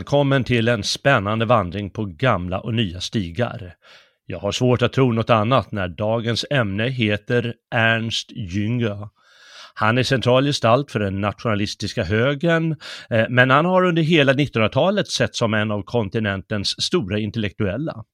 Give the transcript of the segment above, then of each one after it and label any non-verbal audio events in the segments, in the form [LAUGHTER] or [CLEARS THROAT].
Välkommen till en spännande vandring på gamla och nya stigar. Jag har svårt att tro något annat när dagens ämne heter Ernst Jünger. Han är central gestalt för den nationalistiska högern, eh, men han har under hela 1900-talet sett som en av kontinentens stora intellektuella.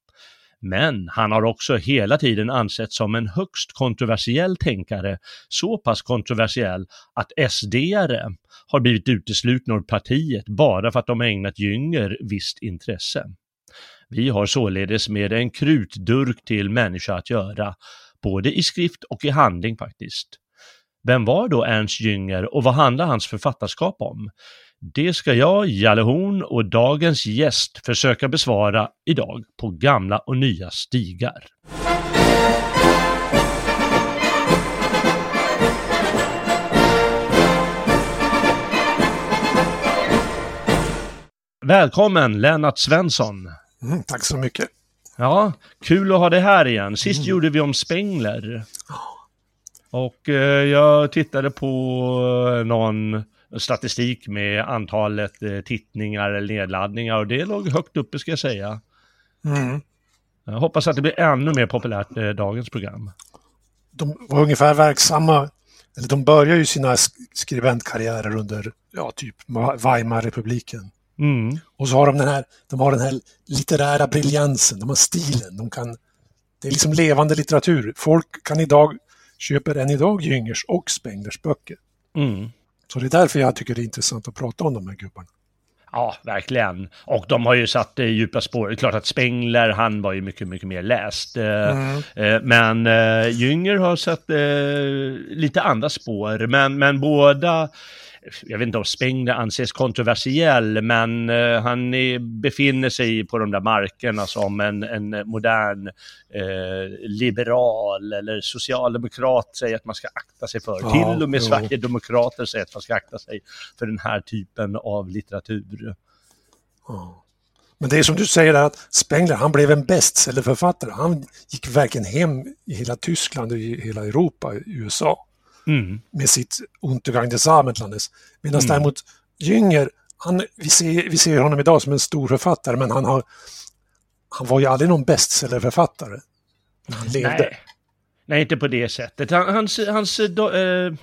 Men han har också hela tiden ansetts som en högst kontroversiell tänkare, så pass kontroversiell att SD-are har blivit uteslutna ur partiet bara för att de ägnat Jünger visst intresse. Vi har således med en krutdurk till människa att göra, både i skrift och i handling faktiskt. Vem var då Ernst Jünger och vad handlar hans författarskap om? Det ska jag, Jalle Horn och dagens gäst försöka besvara idag på gamla och nya stigar. Välkommen Lennart Svensson! Mm, tack så mycket. Ja, kul att ha dig här igen. Sist gjorde vi om Spengler. Och eh, jag tittade på eh, någon statistik med antalet eh, tittningar eller nedladdningar och det låg högt uppe ska jag säga. Mm. Jag hoppas att det blir ännu mer populärt eh, dagens program. De var ungefär verksamma, eller de började ju sina sk- skribentkarriärer under, ja, typ Weimarrepubliken. Mm. Och så har de den här, de har den här litterära briljansen, de har stilen, de kan, det är liksom levande litteratur. Folk kan idag, köper än idag Jüngers och Spenglers böcker. Mm. Så det är därför jag tycker det är intressant att prata om de här gubbarna. Ja, verkligen. Och de har ju satt eh, djupa spår. Det är klart att Spengler, han var ju mycket, mycket mer läst. Eh, eh, men eh, Jünger har satt eh, lite andra spår. Men, men båda, jag vet inte om Spengler anses kontroversiell, men eh, han är, befinner sig på de där markerna som en, en modern eh, liberal eller socialdemokrat säger att man ska akta sig för. Ja, Till och med jo. Sverigedemokrater säger att man ska akta sig för den här typen av litteratur. Ja. Men det är som du säger att Spengler, han blev en bestsellerförfattare. Han gick verkligen hem i hela Tyskland och i hela Europa, i USA. Mm. med sitt Untergang des Abendlandes. Medan Mm. däremot Jünger, han, vi, ser, vi ser honom idag som en stor författare men han, har, han var ju aldrig någon bestsellerförfattare när han levde. Nej. Nej, inte på det sättet. Han, hans, hans, eh,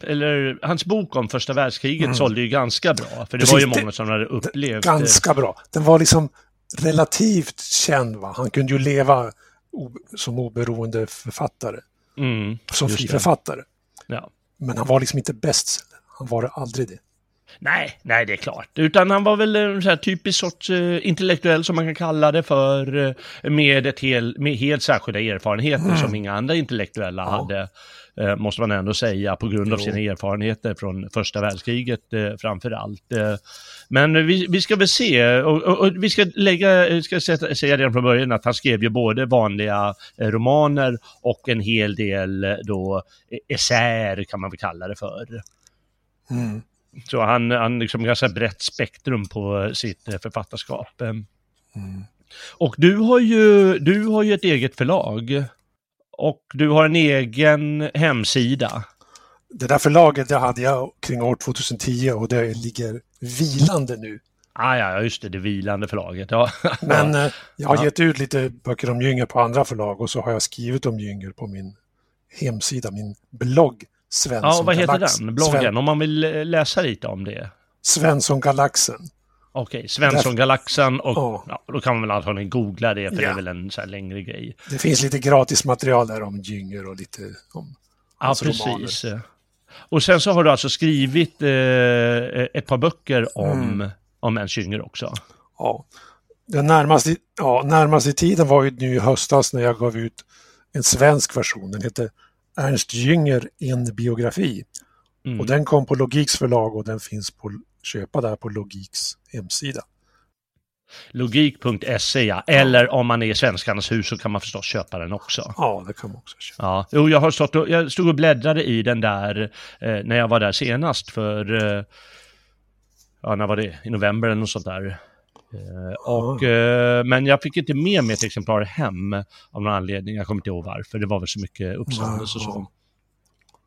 eller, hans bok om första världskriget sålde ju ganska bra. För det Mm. Precis, var ju det- många som hade upplevt... eh, Ganska bra. Den var liksom relativt känd. Va? Han kunde ju leva som oberoende författare, Mm, som fri det. författare. Ja. Men han var liksom inte bestseller. Han var aldrig det. Nej, nej, det är klart. Utan han var väl en så typisk sorts eh, intellektuell som man kan kalla det för, eh, med, ett hel, med helt särskilda erfarenheter som inga andra intellektuella hade, eh, måste man ändå säga, på grund av sina erfarenheter från första världskriget eh, framför allt. Eh, men vi, vi ska väl se, och, och, och vi ska lägga, eh, ska sätta, säga redan från början att han skrev ju både vanliga eh, romaner och en hel del eh, då essäer kan man väl kalla det för. Mm. Så han, han liksom ganska brett spektrum på sitt författarskap. Mm. Och du har, ju, du har ju ett eget förlag. Och du har en egen hemsida. Det där förlaget det hade jag kring år 2010 och det ligger vilande nu. Ah, ja, just det, det vilande förlaget. Ja. [LAUGHS] Men eh, jag har Ja. gett ut lite böcker om Jünger på andra förlag och så har jag skrivit om Jünger på min hemsida, min blogg. Svensson ja, vad heter Galax- den? Bloggen, Sven, om man vill eh, läsa lite om det. Svensson-galaxen. Okej, Svensson-galaxen och Ja. ja, då kan man väl antagligen googla det för det Ja. är väl en så här längre grej. Det finns lite gratis material där om Jünger och lite om Ja, hans precis. romaner. Och sen så har du alltså skrivit eh, ett par böcker om, Mm. om Ernst Jünger också. Ja. Den närmaste, ja, närmaste tiden var ju nu i höstas när jag gav ut en svensk version. Den heter Ernst Jünger, en biografi. Mm. Och den kom på Logiks förlag och den finns på köpa där på Logiks hemsida. Logik.se ja. Eller om man är i Svenskarnas hus så kan man förstås köpa den också. Ja, det kan man också köpa. Ja, jo, jag har stått och, jag stod och bläddrade i den där eh, när jag var där senast för, eh, ja när var det, i november eller något sånt där. Eh, och, eh, men jag fick inte med mig ett exemplar hem av någon anledning, jag kommer inte ihåg varför, det var väl så mycket uppståndelse och så.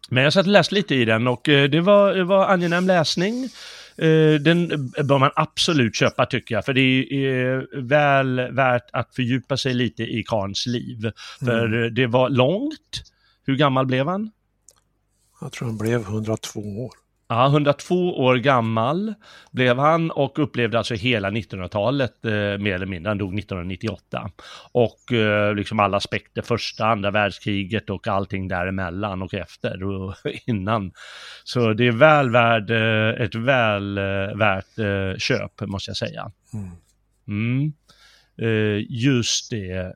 Men jag satt och läste lite i den och eh, det var, det var angenäm läsning. Eh, Den bör man absolut köpa tycker jag, för det är väl värt att fördjupa sig lite i Karns liv. För det var långt. Hur gammal blev han? Jag tror han blev 102 år. Ja, 102 år gammal blev han och upplevde alltså hela 1900-talet eh, mer eller mindre. Han dog 1998. Och eh, liksom alla aspekter, första, andra världskriget och allting däremellan och efter och [LAUGHS] innan. Så det är väl värd, eh, ett väl eh, värt eh, köp, måste jag säga. Mm. Mm. Eh, just det.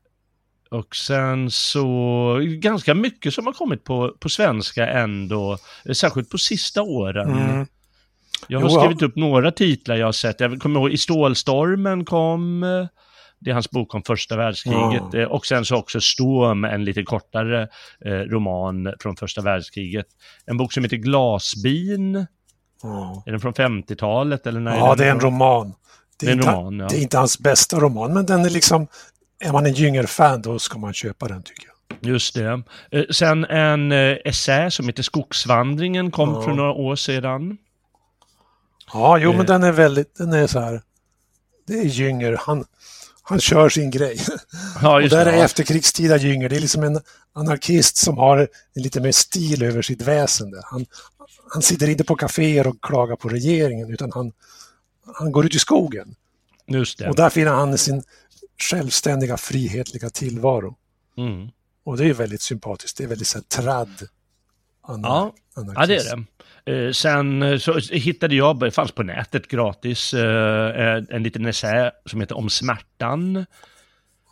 Och sen så, ganska mycket som har kommit på, på svenska ändå, särskilt på sista åren. Mm. Jag har Jo, skrivit upp några titlar jag har sett. Jag kommer ihåg I Stålstormen kom, eh, det är hans bok om första världskriget. Eh, Och sen så också Storm, en lite kortare eh, roman från första världskriget. En bok som heter Glasbin, Ja. är den från 50-talet eller när ja, den det är en roman. Det är en roman, ja. det är inte hans bästa roman, men den är liksom... Är man en Jünger-fan då ska man köpa den tycker jag. Just det. Eh, Sen en eh, essä som heter Skogsvandringen kom Ja. för några år sedan. Ja, jo, Eh. men den är väldigt... Den är så här... Det är Jünger. Han, han kör sin grej. [LAUGHS] Ja, Och just där det. är ja. efterkrigstida Jünger. Det är liksom en anarkist som har en lite mer stil över sitt väsende. Han, han sitter inte på kaféer och klagar på regeringen utan han, han går ut i skogen. Just det. Och där finner han sin självständiga, frihetliga tillvaro. Mm. Och det är väldigt sympatiskt. Det är väldigt så här tradd anar- Ja. ja, det är det. Eh, sen eh, så hittade jag, det fanns på nätet gratis, eh, eh, en liten essä som heter Om smärtan.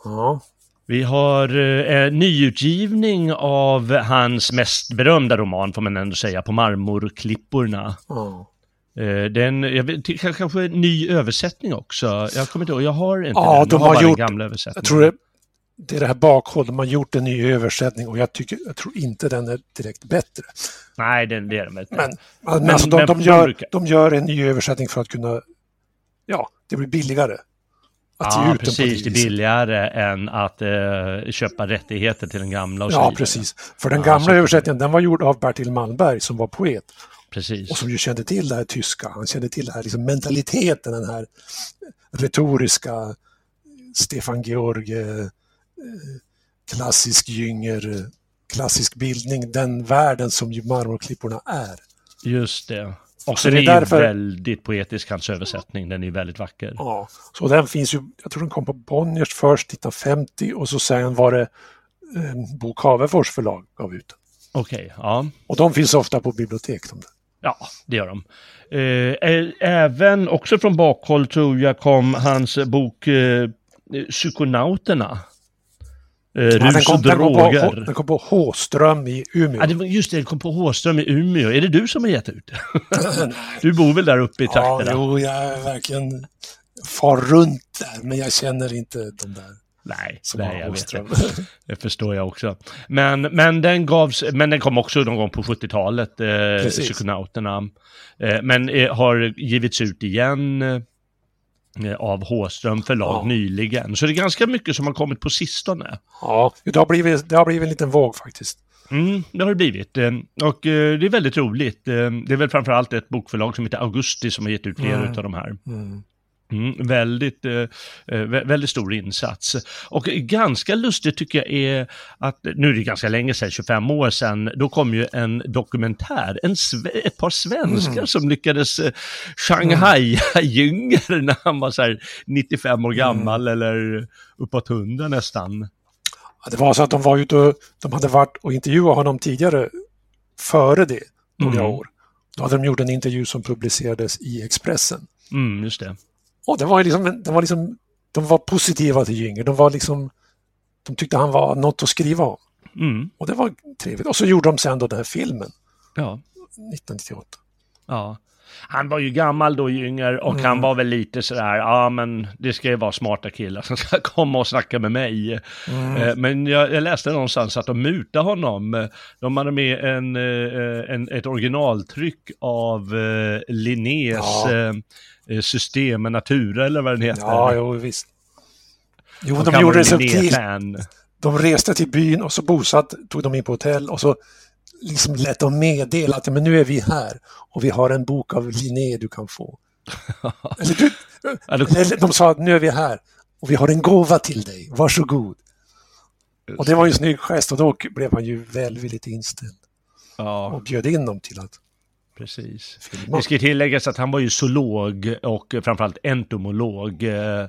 Ja, Vi har eh, nyutgivning av hans mest berömda roman, får man ändå säga, På marmorklipporna. ja. Eh, Den, jag vet, kanske en ny översättning också. Jag kommer inte ihåg, jag har inte Ja, den. de har bara gjort- den gamla översättningen. Jag tror det, det är det här bakhåll. De har gjort en ny översättning och jag, tycker, jag tror inte den är direkt bättre. Nej, det, det är de inte. Men, men, Men- alltså, de, men de, gör, de gör en ny översättning för att kunna... Ja, det blir billigare. Ja, den precis. Det är billigare än att eh, köpa rättigheter till den gamla och Ja, precis. För den Ja, gamla så- översättningen den var gjord av Bertil Malmberg som var poet Precis. och som ju kände till det här tyska. Han kände till det här liksom mentaliteten, den här retoriska Stefan Georg, eh, klassisk Jünger, eh, klassisk bildning, den världen som ju marmorklipporna är. Just det. Och Så det det är är därför- väldigt poetisk, hans översättning. Den är väldigt vacker. Ja, så den finns ju, jag tror den kom på Bonniers först 1950 och så sen var det eh, Bo Cavefors förlag gav ut den. Okej, ja. Och de finns ofta på bibliotek. De där. Ja, det gör de. Eh, även, också från bakhåll tror jag, kom hans bok eh, Psykonauterna. Eh, Ja, den, Rus kom, och den, kom på, droger. Den kom på Håström i Umeå. Ja, det var just det, den kom på Håström i Umeå. Är det du som har gett ut det? [LAUGHS] du bor väl där uppe i Ja, trakterna? jo, jag är verkligen far runt där, men jag känner inte de där Nej, som nej jag vet det. [LAUGHS] Det förstår jag också. Men, men, den gavs, men den kom också någon gång på 70-talet, eh. Psykonauterna. Eh, men eh, har givits ut igen eh, av Håström förlag Ja. nyligen. Så det är ganska mycket som har kommit på sistone. Ja, det har, blivit, det har blivit en liten våg faktiskt. Mm, det har det blivit. Eh, Och eh, det är väldigt roligt. Eh, Det är väl framförallt ett bokförlag som heter Augusti som har gett ut flera Mm. av de här. Mm. Mm, väldigt, eh, eh väldigt stor insats. Och ganska lustigt tycker jag är att, nu är det ganska länge sedan, 25 år sedan, då kom ju en dokumentär, en ett par svenskar mm. som lyckades eh, Shanghai Jünger mm. [LAUGHS] när han var så här 95 år gammal mm. eller uppåt 100 nästan. Ja, det var så att de var ute och, de hade varit och intervjuat honom tidigare, före det, några mm. år. Då hade de gjort en intervju som publicerades i Expressen. Mm, just det. Och det var liksom, det var liksom, de var positiva till Jünger. De var liksom, de tyckte han var något att skriva om. Mm. Och det var trevligt. Och så gjorde de sen då den här filmen. Ja. 1998. Ja. Han var ju gammal då, Jünger, och mm. han var väl lite sådär, ja men det ska ju vara smarta killar som ska [LAUGHS] komma och snacka med mig. Mm. Eh, men jag, jag, läste någonstans att de mutade honom. De hade med en, eh, en, ett originaltryck av eh, Linnés ja. Eh, system med Natura eller vad den heter. Ja, jo visst. Jo, och de gjorde det subtilt. De reste till byn och så bosatt, tog de in på hotell och så liksom lät de meddela att men nu är vi här och vi har en bok av Linné du kan få. eller, [LAUGHS] du, eller de sa att nu är vi här och vi har en gåva till dig, varsågod. Och det var ju en snygg gest och då blev han ju välvilligt inställd. Ja. Och bjöd in dem till att Precis. Det ska tilläggas att han var ju zoolog och framförallt entomolog, eh,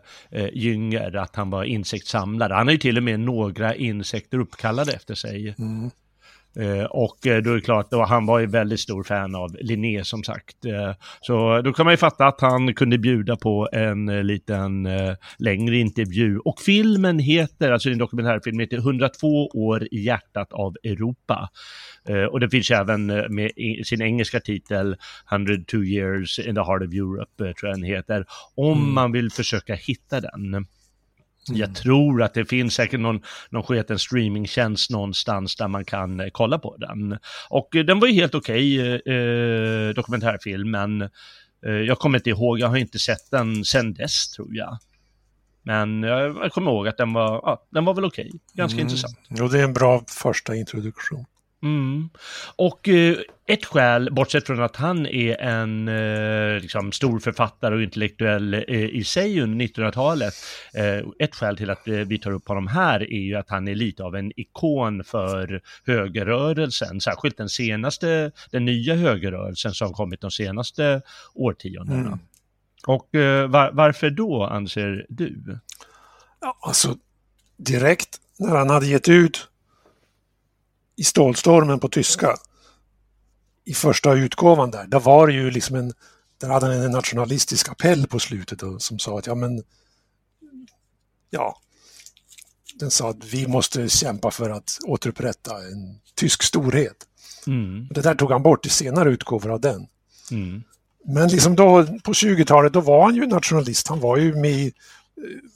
Jünger, att han var insektssamlare. Han har ju till och med några insekter uppkallade efter sig. Mm. Eh, och eh, då är det klart, då, han var ju väldigt stor fan av Linné som sagt. Eh, så då kan man ju fatta att han kunde bjuda på en liten längre intervju. Och filmen heter, alltså en dokumentärfilm, heter 102 år i hjärtat av Europa. och det finns även med sin engelska titel 102 years in the heart of Europe, tror jag den heter. Om mm. man vill försöka hitta den. Mm. Jag tror att det finns säkert någon, någon sketen streamingtjänst någonstans där man kan eh, kolla på den. Och eh, den var ju helt okej, okay, eh, dokumentärfilm, men eh, jag kommer inte ihåg, jag har inte sett den sen dess tror jag. Men jag, jag kommer ihåg att den var, ja, den var väl okej, okay. ganska mm. intressant. Jo, det är en bra första introduktion. Mm. Och eh, ett skäl, bortsett från att han är en eh, liksom, stor författare och intellektuell eh, i sig under 1900-talet, eh, ett skäl till att eh, vi tar upp honom här är ju att han är lite av en ikon för högerrörelsen, särskilt den senaste, den nya högerrörelsen som kommit de senaste årtiondena. Mm. Och eh, var, varför då, anser du? Ja, alltså direkt när han hade gett ut i Stålstormen på tyska, i första utgåvan där, där var det ju liksom en, där hade han en nationalistisk appell på slutet och, som sa att ja men, ja, den sa att vi måste kämpa för att återupprätta en tysk storhet. Mm. Det där tog han bort i senare utgåvor av den. Mm. Men liksom då på 20-talet, då var han ju nationalist. Han var ju med i eh,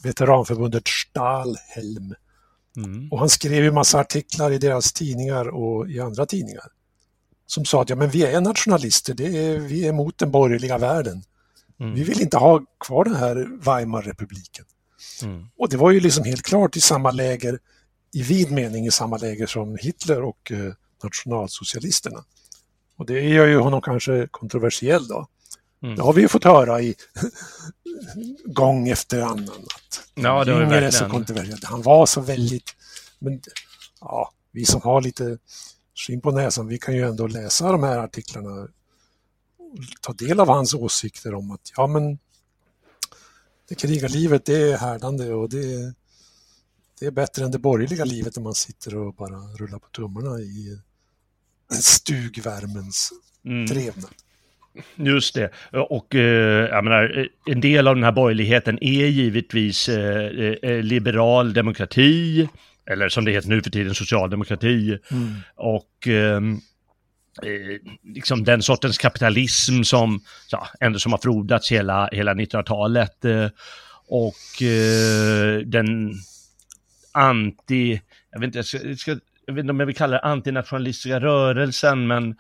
veteranförbundet Stahlhelm Mm. Och han skrev ju massa artiklar i deras tidningar och i andra tidningar. Som sa att ja, men vi är nationalister, det är, vi är emot den borgerliga världen. Mm. Vi vill inte ha kvar den här Weimarrepubliken. Mm. Och det var ju liksom helt klart i samma läger, i vid mening i samma läger som Hitler och eh, nationalsocialisterna. Och det gör ju honom kanske kontroversiell då. Mm. Det har vi ju fått höra i [LAUGHS] gång efter annan. Att ja, det var är så kontroversiell. Han var så väldigt... Men ja, vi som har lite skinn på näsan, vi kan ju ändå läsa de här artiklarna och ta del av hans åsikter om att ja men det krigarlivet det är härdande och det, det är bättre än det borgerliga livet när man sitter och bara rullar på tummarna i stugvärmens mm. trevnad. Just det. Och eh, jag menar, en del av den här borgerligheten är givetvis eh, eh, liberal demokrati, eller som det heter nu för tiden, socialdemokrati. Mm. Och ehm, eh, liksom den sortens kapitalism som, ja, ändå som har frodats hela, hela 1900-talet. Eh, och den anti, jag vet, inte, jag, ska, jag vet inte om jag vill kalla det antinationalistiska rörelsen, men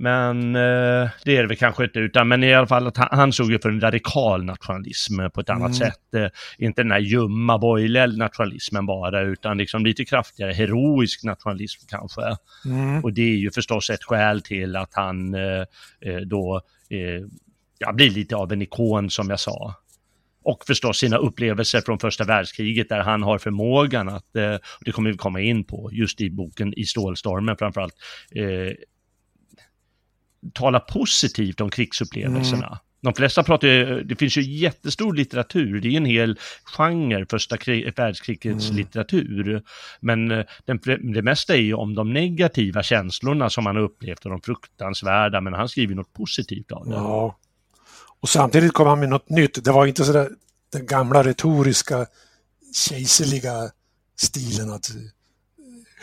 men eh, det är det väl kanske inte, utan men i alla fall att han, han såg ju för en radikal nationalism på ett annat mm. sätt. Eh, inte den här ljumma borgerliga nationalismen bara, utan liksom lite kraftigare heroisk nationalism kanske. Mm. Och det är ju förstås ett skäl till att han eh, eh då eh, ja, blir lite av en ikon som jag sa. och förstås sina upplevelser från första världskriget där han har förmågan att, eh, det kommer vi komma in på just i boken I stålstormen framförallt, tala positivt om krigsupplevelserna. Mm. De flesta pratar ju, det finns ju jättestor litteratur, det är en hel genre, första krig, världskrigets mm. litteratur. Men eh, den, det mesta är ju om de negativa känslorna som han har upplevt och de fruktansvärda, men han skriver något positivt av det. Ja, och samtidigt kom han med något nytt. Det var inte sådär den gamla retoriska kejserliga stilen att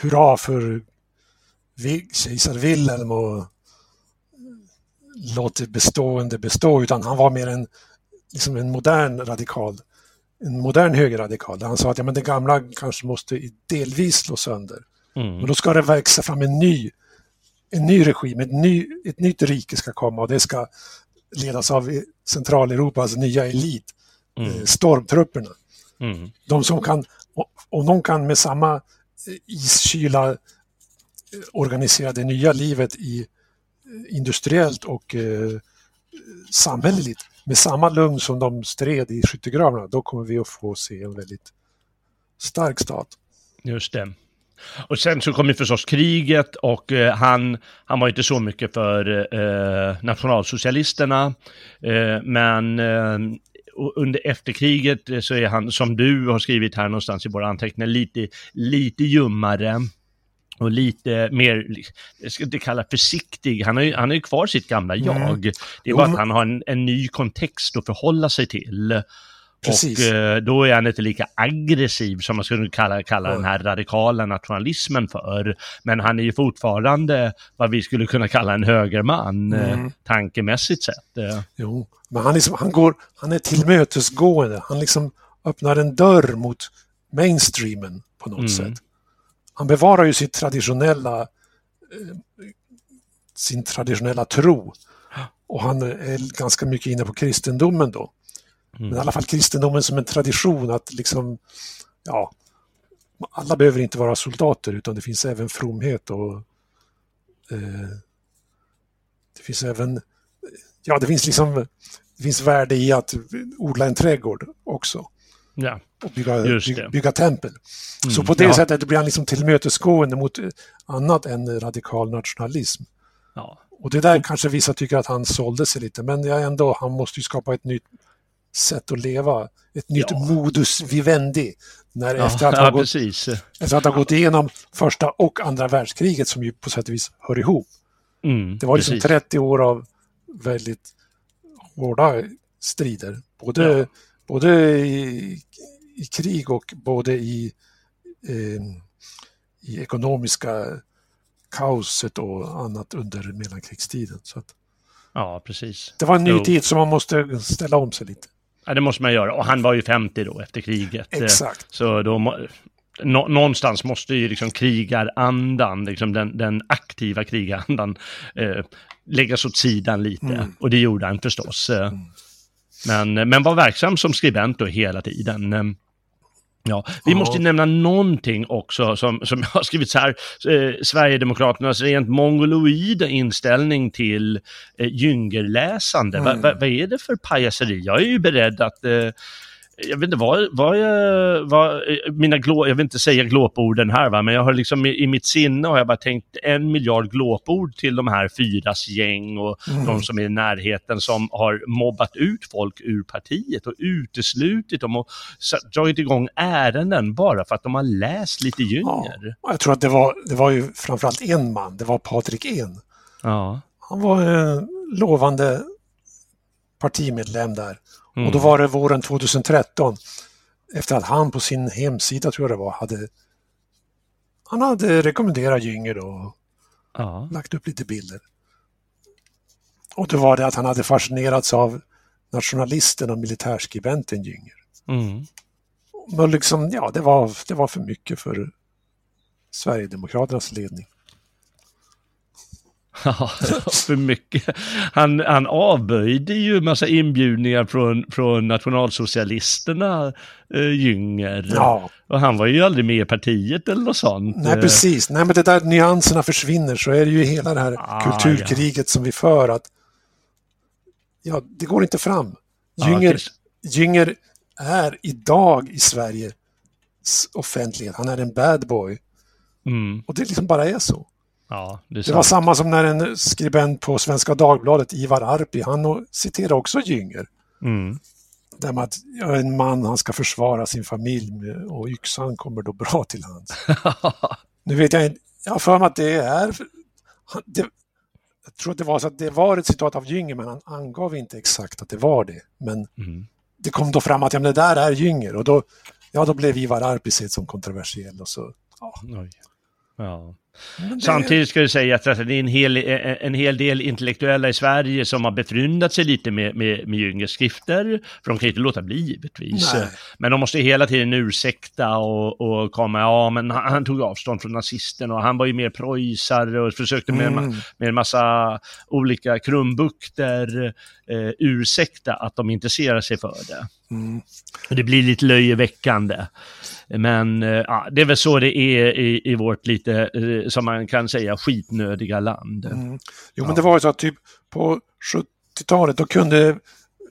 hurra för kejsar Wilhelm och låt det bestående bestå, utan han var mer en, liksom en modern radikal, en modern högerradikal. Han sa att ja, men det gamla kanske måste delvis slå sönder. Mm. Men då ska det växa fram en ny, en ny regim, ett, ny, ett nytt rike ska komma och det ska ledas av Centraleuropas nya elit, mm. Eh, stormtrupperna. Mm. De som kan, om de kan med samma iskyla eh, organisera det nya livet i industriellt och eh, samhälleligt med samma lugn som de stred i skyttegravarna, då kommer vi att få se en väldigt stark stat. Just det. Och sen så kom ju förstås kriget och eh, han, han var inte så mycket för eh, nationalsocialisterna, eh, men eh, under efterkriget eh, så är han, som du har skrivit här någonstans i våra anteckningar, lite, lite ljummare och lite mer, jag ska inte kalla försiktig, han har ju, han har ju kvar sitt gamla mm. jag. Det är bara att han har en, en ny kontext att förhålla sig till. Precis. Och eh, då är han inte lika aggressiv som man skulle kalla, kalla den här radikala nationalismen för. Men han är ju fortfarande vad vi skulle kunna kalla en högerman, eh, mm. tankemässigt sett. Jo, men han, liksom, han, går, han är tillmötesgående, han liksom öppnar en dörr mot mainstreamen på något mm. sätt han bevarar ju sitt traditionella, eh, sin traditionella tro. Och han är ganska mycket inne på kristendomen då. Mm. Men i alla fall kristendomen som en tradition att liksom, ja, alla behöver inte vara soldater utan det finns även fromhet och eh, det finns även, ja det finns liksom, det finns värde i att odla en trädgård också. Ja, och bygga, bygga, bygga, tempel. Mm, så på det ja. sättet blir han liksom tillmötesgående mot annat än radikal nationalism. Ja. Och det där kanske vissa tycker att han sålde sig lite, men jag ändå, han måste ju skapa ett nytt sätt att leva, ett nytt ja. modus vivendi. När ja, efter, att ha gått, efter att ha gått igenom första och andra världskriget som ju på sätt och vis hör ihop. Mm, det var liksom precis. 30 år av väldigt hårda strider. Både ja både i, i krig och både i, eh, i ekonomiska kaoset och annat under mellankrigstiden. Så att, ja, precis. Det var en ny jo. tid som man måste ställa om sig lite. Ja, det måste man göra. Och han var ju 50 då efter kriget. Exakt. Så då, nå, någonstans måste ju liksom krigarandan, liksom den, den aktiva krigarandan, eh, läggas åt sidan lite. Mm. Och det gjorde han förstås. Mm. Men, men var verksam som skribent då hela tiden. Ehm, ja, vi ja. måste nämna någonting också som, som jag har skrivit så här, eh, Sverigedemokraternas rent mongoloida inställning till eh, gyngerläsande. Mm. Vad va, va är det för pajaseri? Jag är ju beredd att eh, jag vet inte vad, vad, jag, vad mina glå, jag vill inte säga glåporden här va, men jag har liksom i, i, mitt sinne har jag bara tänkt en miljard glåpord till de här fyras gäng och mm. de som är i närheten som har mobbat ut folk ur partiet och uteslutit dem och dragit igång ärenden bara för att de har läst lite Jünger. Ja, jag tror att det var, det var ju framförallt en man, det var Patrik En. Ja. Han var en lovande partimedlem där. Mm. Och då var det våren 2013 efter att han på sin hemsida, tror jag det var, hade han hade rekommenderat Jünger och ja. lagt upp lite bilder. Och då var det att han hade fascinerats av nationalisten och militärskribenten Jünger. Mm. Men liksom, ja, det var, det var för mycket för Sverigedemokraternas ledning. Ja, för mycket. Han, han avböjde ju massa inbjudningar från, från nationalsocialisterna, eh, Jünger. Ja. Och han var ju aldrig med i partiet eller något sånt. Nej, precis. Nej, men det där nyanserna försvinner så är det ju hela det här ah, kulturkriget ja. som vi för att ja, det går inte fram. Jünger, ja, är idag i Sverige offentlighet. Han är en bad boy. Mm. Och det liksom bara är så. Ja, det, det var samma som när en skribent på Svenska Dagbladet, Ivar Arpi, han citerar också Jünger. Mm. Där med att en man, han ska försvara sin familj och yxan kommer då bra till hands. [LAUGHS] nu vet jag inte, jag har för mig att det är... Det, jag tror att det var så att det var ett citat av Jünger, men han angav inte exakt att det var det. Men mm. det kom då fram att ja, men det där är Jünger och då, ja, då blev Ivar Arpi sett som kontroversiell och så... Ja. ja. Samtidigt ska det sägas att det är en hel, en hel del intellektuella i Sverige som har befryndat sig lite med, med, med Jüngers skrifter, för de kan ju inte låta bli givetvis. Nej. Men de måste hela tiden ursäkta och, och komma, ja men han, han tog avstånd från nazisten och han var ju mer preussare och försökte med, mm. med en massa olika krumbukter eh, ursäkta att de intresserar sig för det. Mm. Det blir lite löjeväckande. Men eh, ja, det är väl så det är i, i vårt lite, eh, som man kan säga, skitnödiga land. Mm. Jo, ja. men det var ju så att typ på 70-talet, då kunde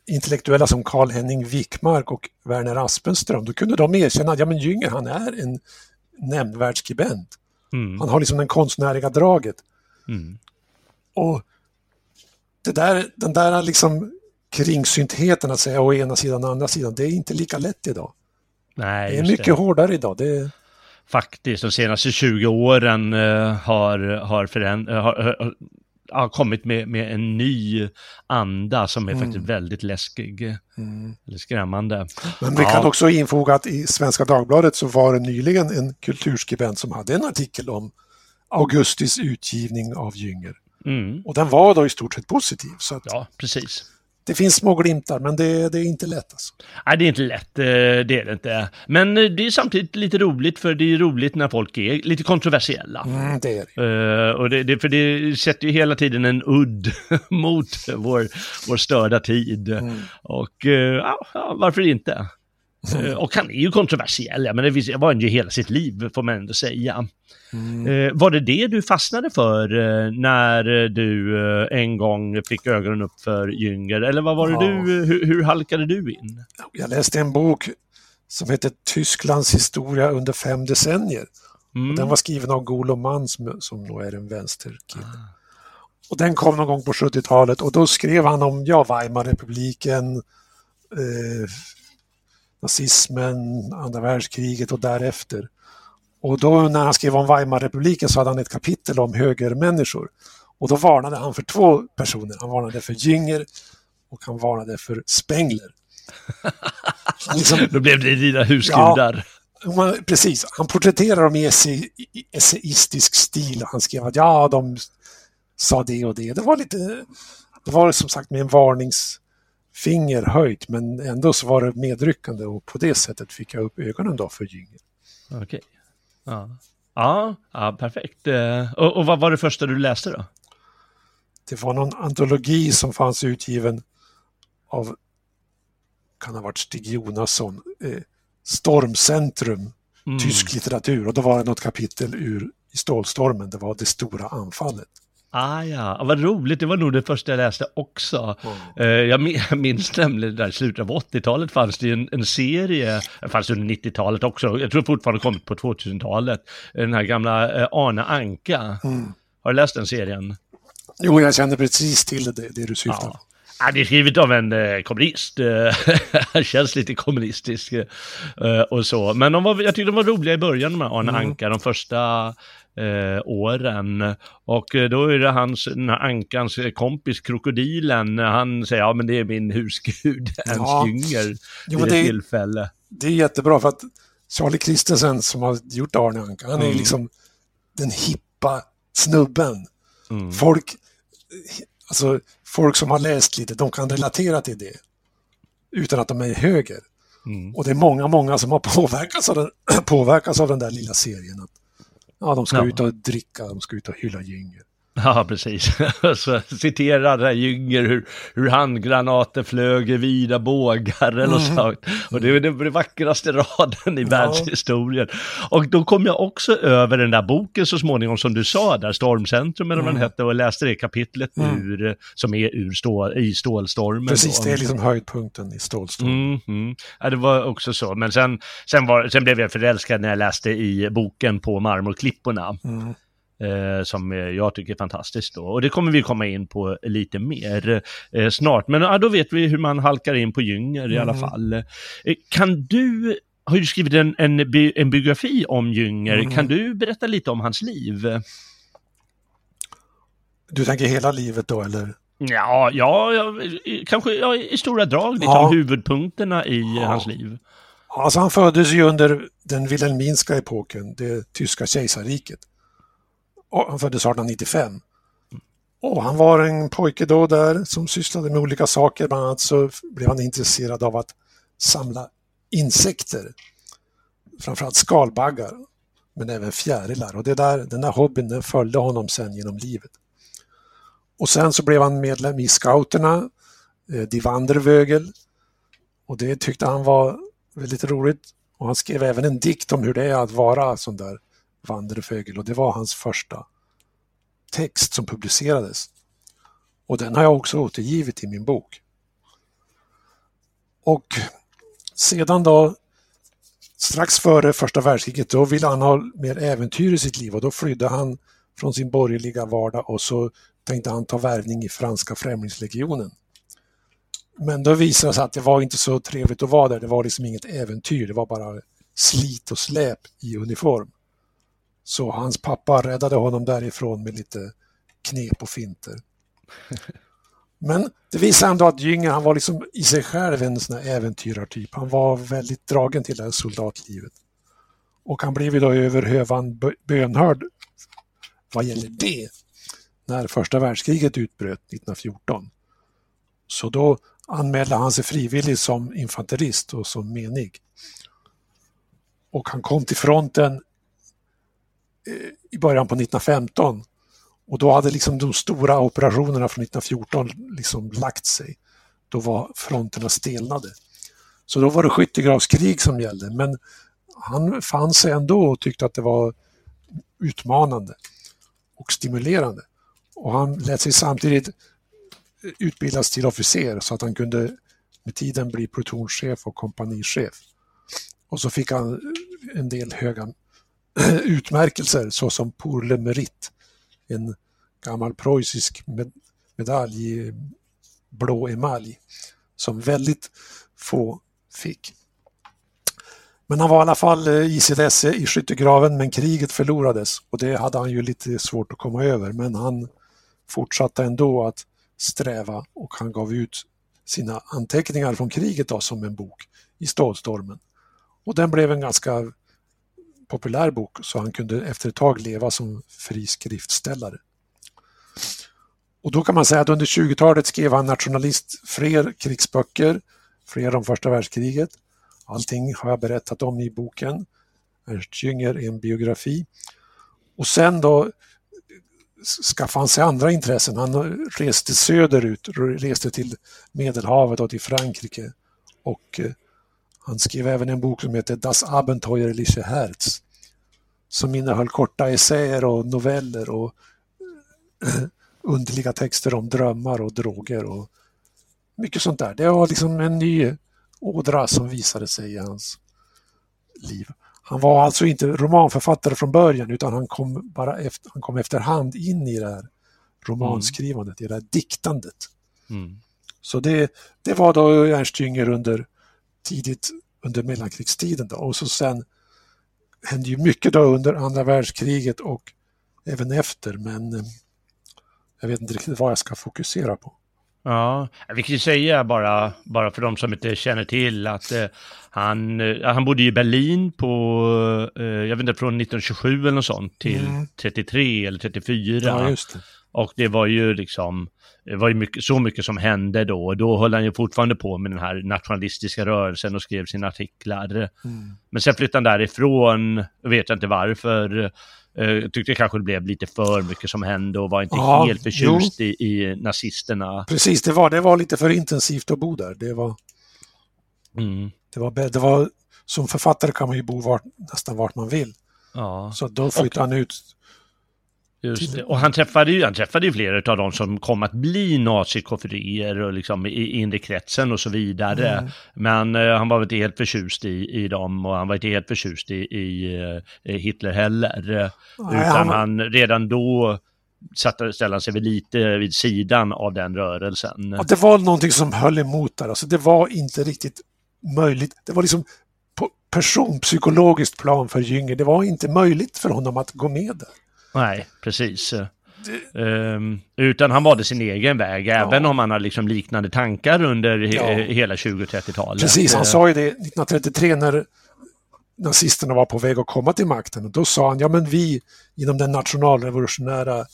intellektuella som Karl-Henning Wickmark och Werner Aspenström, då kunde de erkänna att ja, men Jünger, han är en nämnvärd skribent. Mm. Han har liksom det konstnärliga draget. Mm. Och det där, den där liksom kringsyntheten att säga å ena sidan och andra sidan, det är inte lika lätt idag. Nej, det är mycket det. hårdare idag. Det... Faktiskt, de senaste 20 åren uh, har, har, föränd- uh, har, har kommit med, med en ny anda som är mm. faktiskt väldigt läskig. Mm. Eller skrämmande. Men vi ja. kan också infoga att i Svenska Dagbladet så var det nyligen en kulturskribent som hade en artikel om Augustis utgivning av Jünger. Mm. Och den var då i stort sett positiv. Så att... Ja, precis det finns små glimtar, men det, det, är inte lätt. Alltså. Nej, det är inte lätt, eh, det är det inte. Men eh, det är samtidigt lite roligt, för det är roligt när folk är lite kontroversiella. Mm, det är det. Uh, och det, det, för det sätter ju hela tiden en udd [LAUGHS] mot vår, vår störda tid. Mm. Och uh, ja, varför inte? Mm. Och han är ju kontroversiell, men det var han ju hela sitt liv, får man ändå säga. Mm. Eh, var det det du fastnade för eh, när du eh, en gång fick ögonen upp för Jünger? Eller vad var det ja. du, hur, hur halkade du in? Jag läste en bok som heter Tysklands historia under fem decennier. Mm. den var skriven av Golo Mans som nog är en vänsterkille. Ah. Och den kom någon gång på 70-talet och då skrev han om ja, Weimarrepubliken, eh, nazismen, andra världskriget och därefter. Och då när han skrev om Weimarrepubliken så hade han ett kapitel om högermänniskor. Och då varnade han för två personer. Han varnade för Jünger och han varnade för Spengler. Liksom, [LAUGHS] då blev det dina husgudar. Ja, precis, han porträtterar dem i essayistisk stil. Han skrev att ja, de sa det och det. Det var lite, det var som sagt med en varningsfinger höjt men ändå så var det medryckande och på det sättet fick jag upp ögonen då för Jünger. Okej. Ja. Ja, ja perfekt. Eh, och, och, vad var det första du läste då? Det var någon antologi som fanns utgiven av, kan ha varit Stig Jonasson, eh, Stormcentrum, mm. tysk litteratur. Och då var det något kapitel ur i Stålstormen, det var Det stora anfallet. Ah ja, vad roligt, det var nog det första jag läste också. Mm. jag minns nämligen där i slutet av 80-talet fanns det en, en serie, det fanns under 90-talet också, jag tror fortfarande kommit på 2000-talet, den här gamla eh, Arne Anka. Mm. Har du läst den serien? Jo, jag känner precis till det, det du syftar på. Ja. det är skrivet av en eh, kommunist. [LAUGHS] Han känns lite kommunistisk eh, och så. Men de var, jag tyckte de var roliga i början, de här Arne mm. Anka, de första eh, åren. Och eh, då är det hans, ankans kompis krokodilen, han säger ja men det är min husgud, [LAUGHS] Ernst ja. Jünger, jo, det, ett tillfälle. Det är jättebra för att Charlie Christensen som har gjort Arne Anka, han är mm. liksom den hippa snubben. Mm. Folk, alltså, folk som har läst lite, de kan relatera till det utan att de är höger. Mm. Och det är många, många som har påverkats av den, [CLEARS THROAT] påverkats av den där lilla serien. Att ja, de ska ja. ut och dricka, de ska ut och hylla Jünger. Ja, precis. [LAUGHS] Så citerar Jünger hur, hur handgranater flög i vida bågar eller mm. så. Och det är den vackraste raden i ja. världshistorien. Och då kom jag också över den där boken så småningom som du sa där, Stormcentrum eller vad mm. den hette, och läste det kapitlet mm. ur, som är ur stål, i Stålstormen. Precis, det är liksom höjdpunkten i Stålstormen. Mm, mm. Ja, det var också så. Men sen, sen, var, sen blev jag förälskad när jag läste i boken på Marmorklipporna. Mm. Eh, som jag tycker är fantastiskt. Då. Och det kommer vi komma in på lite mer eh, snart. Men ja, då vet vi hur man halkar in på Jünger i alla mm. fall. Eh, kan du, har du skrivit en, en, en biografi om Jünger, mm. kan du berätta lite om hans liv? Du tänker hela livet då eller? Ja, ja, ja kanske ja, i stora drag, lite ja. om huvudpunkterna i ja. hans liv. Alltså han föddes ju under den Wilhelminska epoken, det tyska kejsarriket han föddes 1895. Och han var en pojke då där som sysslade med olika saker. Bland annat så blev han intresserad av att samla insekter. Framförallt skalbaggar, men även fjärilar. Och det där, den där hobbyn den följde honom sen genom livet. Och sen så blev han medlem i scouterna, eh, Die Wandervögel. Och det tyckte han var väldigt roligt. Och han skrev även en dikt om hur det är att vara sån där Wandervögel och det var hans första text som publicerades. Och den har jag också återgivit i min bok. Och sedan då, strax före första världskriget, då ville han ha mer äventyr i sitt liv och då flydde han från sin borgerliga vardag och så tänkte han ta värvning i franska främlingslegionen. Men då visade det sig att det var inte så trevligt att vara där, det var liksom inget äventyr, det var bara slit och släp i uniform. Så hans pappa räddade honom därifrån med lite knep och finter. [LAUGHS] Men det visar ändå att Jünger, han var liksom i sig själv en sån här äventyrartyp. Han var väldigt dragen till det här soldatlivet. Och han blev ju då över hövan bönhörd vad gäller det när första världskriget utbröt 1914. Så då anmälde han sig frivilligt som infanterist och som menig. Och han kom till fronten i början på 1915 och då hade liksom de stora operationerna från 1914 liksom lagt sig. Då var fronterna stelnade. Så då var det skyttegravskrig som gällde men han fann sig ändå och tyckte att det var utmanande och stimulerande. Och han lät sig samtidigt utbildas till officer så att han kunde med tiden bli plutonchef och kompanichef. Och så fick han en del höga [CLEARS THROAT] utmärkelser såsom Pour le Mérite, en gammal preussisk medalj i blå emalj som väldigt få fick. Men han var i alla fall eh, i sitt esse i skyttegraven men kriget förlorades och det hade han ju lite svårt att komma över men han fortsatte ändå att sträva och han gav ut sina anteckningar från kriget då, som en bok i Stålstormen. Och den blev en ganska populär bok så han kunde efter ett tag leva som fri skriftställare. Och då kan man säga att under 20-talet skrev han nationalist fler krigsböcker, fler om första världskriget. Allting har jag berättat om i boken. Ernst Jünger är en biografi. Och sen då skaffade han sig andra intressen. Han reste söderut, reste till Medelhavet och till Frankrike. Och eh, han skrev även en bok som heter Das Abenteuerliche Herz som innehöll korta essäer och noveller och [CLEARS THROAT] underliga texter om drömmar och droger och mycket sånt där. Det var liksom en ny ådra som visade sig i hans liv. Han var alltså inte romanförfattare från början utan han kom bara efter, han kom efterhand in i det här romanskrivandet, mm. i det här diktandet. Mm. Så det, det var då Ernst Jünger under tidigt under mellankrigstiden då. och så sen hände ju mycket då under andra världskriget och även efter men eh, jag vet inte riktigt vad jag ska fokusera på. Ja, vi kan ju säga bara, bara för de som inte känner till att eh, han, eh, han bodde i Berlin på, eh, jag vet inte, från 1927 eller något sånt till mm. 33 eller 34. Ja, det. Och det var ju liksom, det var ju mycket, så mycket som hände då. Och då höll han ju fortfarande på med den här nationalistiska rörelsen och skrev sina artiklar. Mm. Men sen flyttade han därifrån, vet jag inte varför. Jag tyckte det kanske det blev lite för mycket som hände och var inte ja, helt förtjust i, i, nazisterna. Precis, det var, det var lite för intensivt att bo där. Det var, mm. det var, det var, som författare kan man ju bo vart, nästan vart man vill. Ja. Så då flyttade och, han ut Just det. Och han träffade ju, han träffade ju flera av de som kom att bli nazikofferier och liksom i inre kretsen och så vidare. Mm. Men uh, han var inte helt förtjust i, i dem och han var inte helt förtjust i, i uh, Hitler heller. Nej, Utan han... han redan då satte, ställde sig väl lite vid sidan av den rörelsen. Ja, det var någonting som höll emot där. Alltså, det var inte riktigt möjligt. Det var liksom på personpsykologiskt plan för Jünger. Det var inte möjligt för honom att gå med där. Nej, precis. Um, utan han valde sin egen väg, ja. även om han har liksom liknande tankar under he ja. hela 20 och 30-talet. Precis, han sa ju det 1933 när nazisterna var på väg att komma till makten. Och då sa han, ja men vi inom den nationalrevolutionära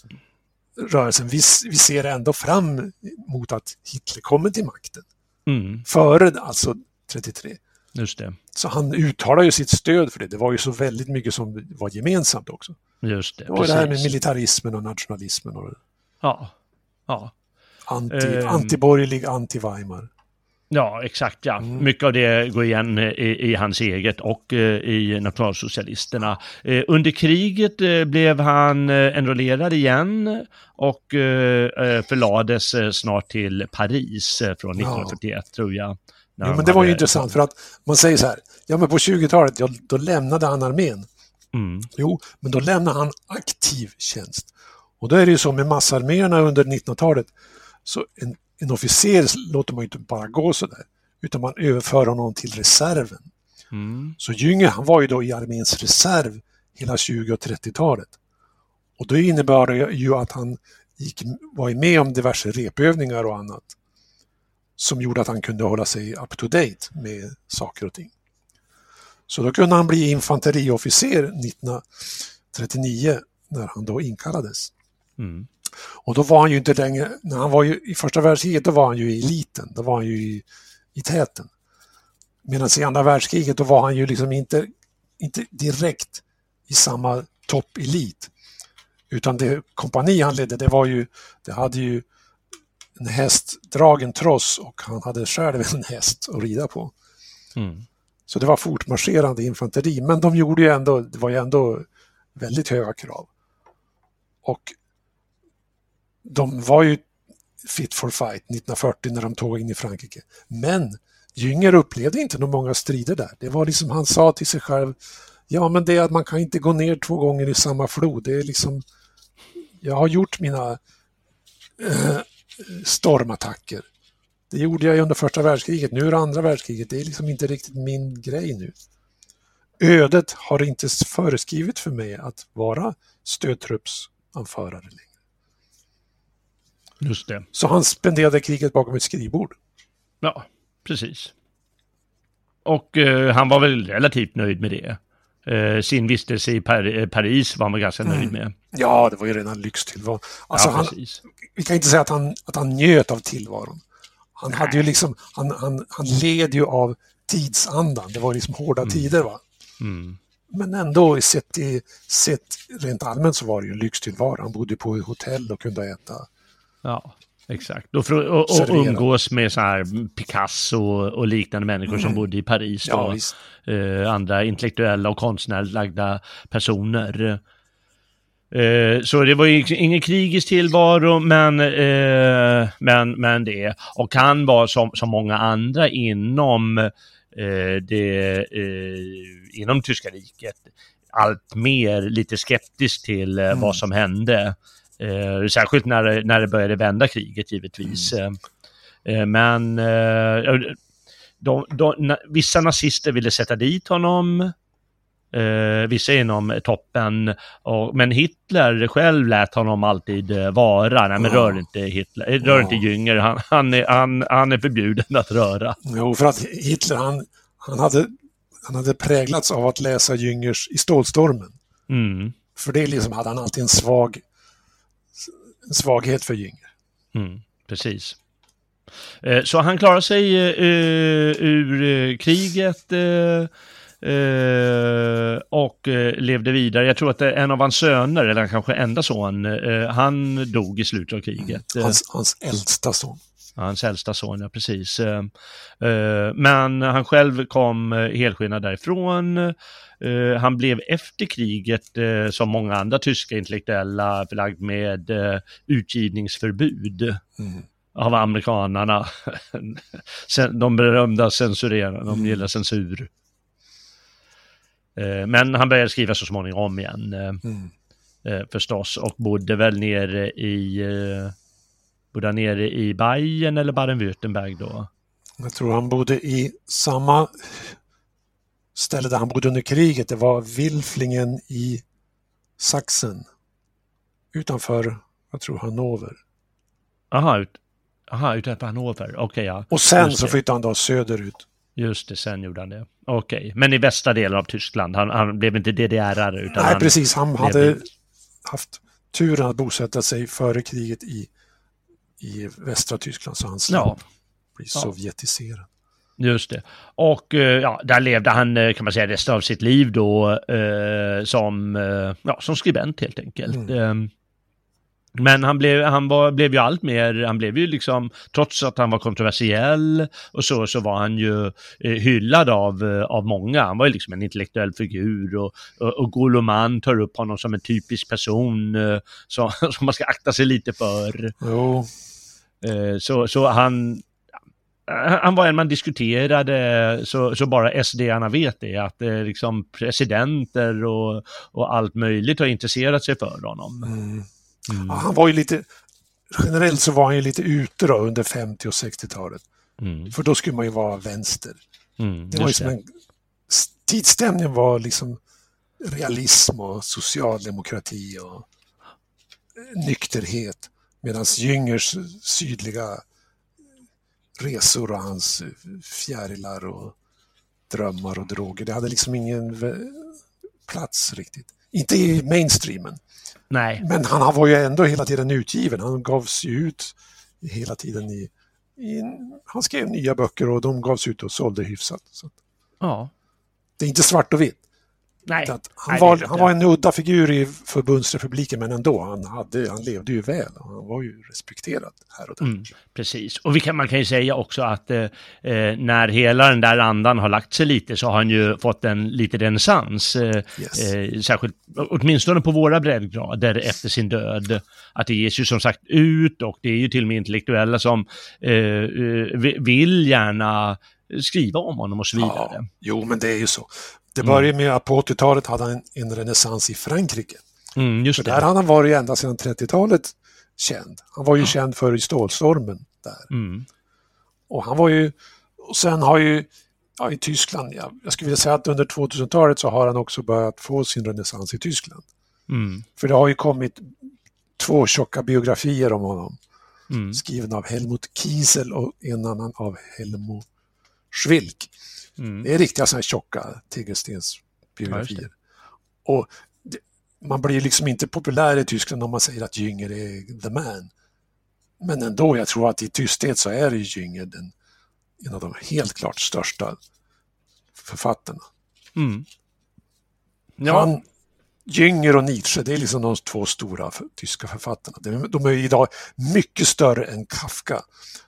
rörelsen, vi, vi ser ändå fram mot att Hitler kommer till makten. Mm. Före alltså 33. Just det. Så han uttalar ju sitt stöd för det. Det var ju så väldigt mycket som var gemensamt också. Just det. Det var det här med militarismen och nationalismen. Och ja. ja. Anti, um, antiborgerlig, anti-Weimar. Ja, exakt ja. Mm. Mycket av det går igen i, i hans eget och uh, i nationalsocialisterna. Uh, under kriget uh, blev han enrollerad igen och förlades snart till Paris från 1941 ja. tror jag. Jo, men det var ju intressant för att man säger så här, ja men på 20-talet, ja, då lämnade han armén. Mm. Jo, men då lämnar han aktiv tjänst. Och då är det ju så med massarméerna under 1900-talet, så en, en officer låter man ju inte bara gå sådär, utan man överför honom till reserven. Mm. Så Jünger, han var ju då i arméns reserv hela 20 och 30-talet. Och då innebar det ju att han gick, var med om diverse repövningar och annat som gjorde att han kunde hålla sig up to date med saker och ting. Så då kunde han bli infanteriofficer 1939 när han då inkallades. Mm. Och då var han ju inte längre, när han var ju i första världskriget då var han ju i eliten, då var han ju i, i täten. Medan i andra världskriget då var han ju liksom inte, inte direkt i samma toppelit. Utan det kompani han ledde, det var ju, det hade ju en hästdragen tross och han hade själv en häst att rida på. Mm. Så det var fortmarscherande infanteri, men de gjorde ju ändå, det var ju ändå väldigt höga krav. Och de var ju fit for fight 1940 när de tog in i Frankrike. Men Jünger upplevde inte några många strider där. Det var liksom, han sa till sig själv, ja men det är att man kan inte gå ner två gånger i samma flod. Det är liksom, jag har gjort mina äh, stormattacker. Det gjorde jag under första världskriget, nu är det andra världskriget. Det är liksom inte riktigt min grej nu. Ödet har inte föreskrivit för mig att vara stödtruppsanförare längre. Just det. Så han spenderade kriget bakom ett skrivbord. Ja, precis. Och eh, han var väl relativt nöjd med det. Eh, sin vistelse i Par eh, Paris var man ganska nöjd mm. med. Ja, det var ju redan lyxtillvaro. Alltså ja, han, vi kan inte säga att han, att han njöt av tillvaron. Han, hade ju liksom, han, han, han led ju av tidsandan. Det var liksom hårda mm. tider. va. Mm. Men ändå, sett, i, sett rent allmänt så var det ju en lyxtillvaro. Han bodde på hotell och kunde äta. Ja, exakt. Och, för, och, och umgås med så här Picasso och liknande människor mm. som bodde i Paris. Ja, och, eh, andra intellektuella och konstnärligt lagda personer. Eh, så det var ju ingen krigisk tillvaro, men, eh, men, men det. Och han var som, som många andra inom, eh, det, eh, inom tyska riket allt mer lite skeptisk till eh, mm. vad som hände. Särskilt när, när det började vända kriget givetvis. Mm. men de, de, vissa nazister ville sätta dit honom. Eh, vissa inom toppen. Och, men Hitler själv lät honom alltid eh, vara. Nej, men rör inte Hitler, eh, rör ja. inte Jünger. Han, han, är, han, han är förbjuden att röra. Jo, för att Hitler, han, han, hade, han hade präglats av att läsa Jüngers i Stålstormen. Mm. För det liksom hade han alltid en svag en svaghet för Jünger. Mm, precis. Eh, så han klarar sig ur kriget uh, och levde vidare. Jag tror att en av hans söner, eller kanske enda son, han dog i slutet av kriget. Mm, hans, hans äldsta son. Hans äldsta son, ja precis. Men han själv kom helskinnad därifrån. Han blev efter kriget, som många andra tyska intellektuella, förlagd med utgivningsförbud. Mm av amerikanarna. [LAUGHS] de berömda censurerarna, de gillar censur. Eh, men han började skriva så småningom igen. Eh, mm. Eh, förstås och bodde väl nere i Bodde nere i Bayern eller Baden-Württemberg då? Jag tror han bodde i samma ställe där han bodde under kriget. Det var Wilflingen i Sachsen. Utanför, jag tror Hannover. Aha, Aha, utanför Hannover. Okej, okay, ja. Och sen så flyttade han då söderut. Just det, sen gjorde han det. Okej, okay. men i västra delen av Tyskland. Han, han blev inte DDR-are utan Nej, han precis. Han hade haft turen att bosätta sig före kriget i, i västra Tyskland så han ja. bli ja. sovjetiserad. Just det. Och eh, ja, där levde han, eh, kan man säga, resten av sitt liv då eh, som, eh, ja, som skribent helt enkelt. Mm. Men han blev, han var, blev ju allt mer, han blev ju liksom, trots att han var kontroversiell och så, så var han ju eh, hyllad av, eh, av många. Han var ju liksom en intellektuell figur och, och, och Goloman tar upp honom som en typisk person eh, som, [LAUGHS] som man ska akta sig lite för. Jo. Eh, så, så han, han var en man diskuterade, så, så bara SD-arna vet det, att eh, liksom presidenter och, och allt möjligt har intresserat sig för honom. Mm. Mm. Ja, han var ju lite, generellt så var han ju lite ute då under 50 och 60-talet. Mm. För då skulle man ju vara vänster. Mm, det var ju som en, tidsstämningen var liksom realism och socialdemokrati och nykterhet. Medan Jüngers sydliga resor och hans fjärilar och drömmar och droger, det hade liksom ingen plats riktigt. Inte i mainstreamen. Nej. Men han var ju ändå hela tiden utgiven. Han gavs ju ut hela tiden i, i han skrev nya böcker och de gavs ut och sålde hyfsat. Så. Ja. Det är inte svart och vitt. Nej. han, Nej, var, han var en udda figur i förbundsrepubliken men ändå, han, hade, han levde ju väl och han var ju respekterad här och där. Mm, precis, och kan, man kan ju säga också att eh, eh, när hela den där andan har lagt sig lite så har han ju fått en lite renässans, eh, yes. eh, särskilt åtminstone på våra breddgrader efter sin död. Att det ges ju som sagt ut och det är ju till och med intellektuella som eh, eh, vill gärna skriva om honom och så vidare. Ja, jo, men det är ju så. Det började med att på 80-talet hade han en, renässans i Frankrike. Mm, för där hade han varit ända sedan 30-talet känd. Han var ju ja. känd för stålstormen där. Mm. Och han var ju, och sen har ju, ja, i Tyskland, ja, jag skulle vilja säga att under 2000-talet så har han också börjat få sin renässans i Tyskland. Mm. För det har ju kommit två tjocka biografier om honom. Mm. Skriven av Helmut Kiesel och en annan av Helmut Schwilk. Mm. Det är riktiga sådana här tjocka tegelstensbiografier. Ja, och det, man blir liksom inte populär i Tyskland om man säger att Jünger är the man. Men ändå, jag tror att i tysthet så är Jünger den, en av de helt klart största författarna. Mm. Ja. Han, Jünger och Nietzsche, det är liksom de två stora tyska författarna. De, är idag mycket större än Kafka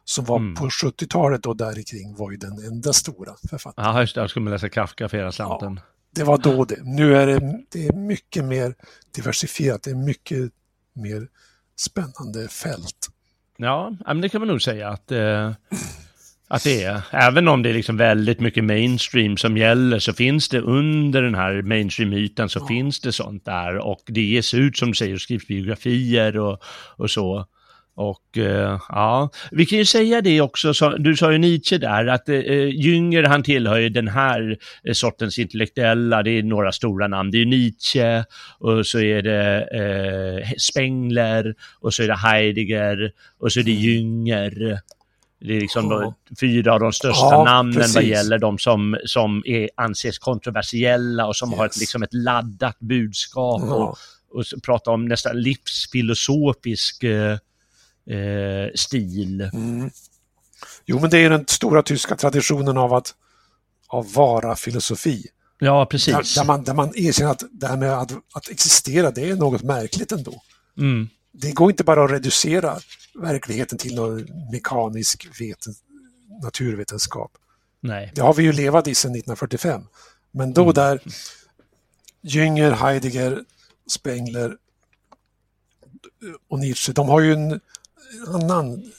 som var mm. på 70-talet och där kring var ju den enda stora författaren. Ja, just det. Skulle läsa Kafka för hela slanten. Ja, det var då det. Nu är det, det är mycket mer diversifierat. Det är mycket mer spännande fält. Ja, men det kan man nog säga att eh, att det är. Även om det är liksom väldigt mycket mainstream som gäller så finns det under den här mainstream-ytan så ja. finns det sånt där och det ges ut som du säger, skrivs biografier och, och så. Och eh, ja, vi kan ju säga det också, så, du sa ju Nietzsche där, att eh, Jünger han tillhör ju den här eh, sortens intellektuella, det är några stora namn, det är Nietzsche och så är det eh, Spengler och så är det Heidegger och så är det Jünger det är liksom ja. fyra av de största ja, namnen precis. vad gäller de som, som är, anses kontroversiella och som ja, har ett, liksom ett laddat budskap. Och, och prata om nästan livsfilosofisk eh, eh, stil. Mm. Jo, men det är den stora tyska traditionen av att av vara-filosofi. Ja, precis. Där, där, man, där man erkänner att det här med att, att existera, det är något märkligt ändå. Mm. Det går inte bara att reducera verkligheten till någon mekanisk veten, naturvetenskap. Nej. Det har vi ju levat i sedan 1945. Men då mm. där Jünger, Heidegger, Spengler och Nietzsche, de har ju en annan,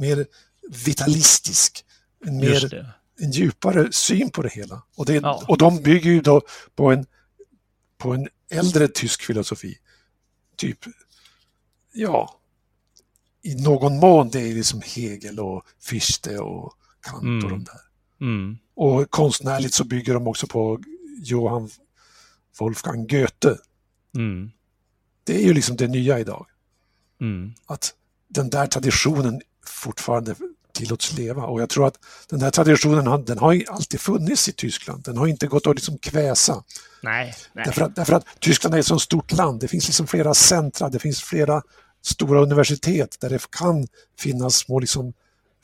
mer vitalistisk, en mer en djupare syn på det hela. Och, det, ja. och de bygger ju då på en, på en äldre tysk filosofi. Typ, ja, i någon mån det är liksom Hegel och Fichte och Kant mm. och de där. Mm. Och konstnärligt så bygger de också på Johann Wolfgang Goethe. Mm. Det är ju liksom det nya idag. Mm. Att den där traditionen fortfarande tillåts leva. Och jag tror att den där traditionen den har alltid funnits i Tyskland. Den har inte gått att liksom kväsa. Nej, nej. Därför, att, därför att Tyskland är ett så stort land. Det finns liksom flera centra, det finns flera stora universitet där det kan finnas små liksom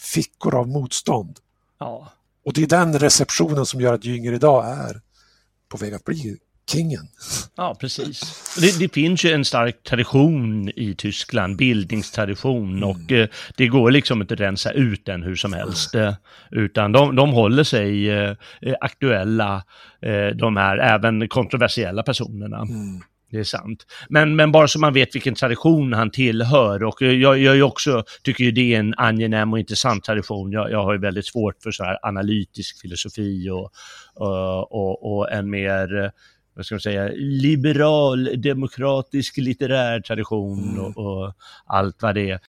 fickor av motstånd. Ja. Och det är den receptionen som gör att Jünger idag är på väg att bli kingen. Ja, precis. Det, det, finns ju en stark tradition i Tyskland, bildningstradition, mm. och eh, det går liksom inte att rensa ut den hur som helst. Eh, utan de, de håller sig eh, aktuella, eh, de här även kontroversiella personerna. Mm. Det är sant. Men, men bara så man vet vilken tradition han tillhör och jag, jag också, tycker ju det är en angenäm och intressant tradition. Jag, jag har ju väldigt svårt för så här analytisk filosofi och, och, och, och en mer vad ska man säga, liberal, demokratisk litterär tradition mm. och, och, allt vad det är.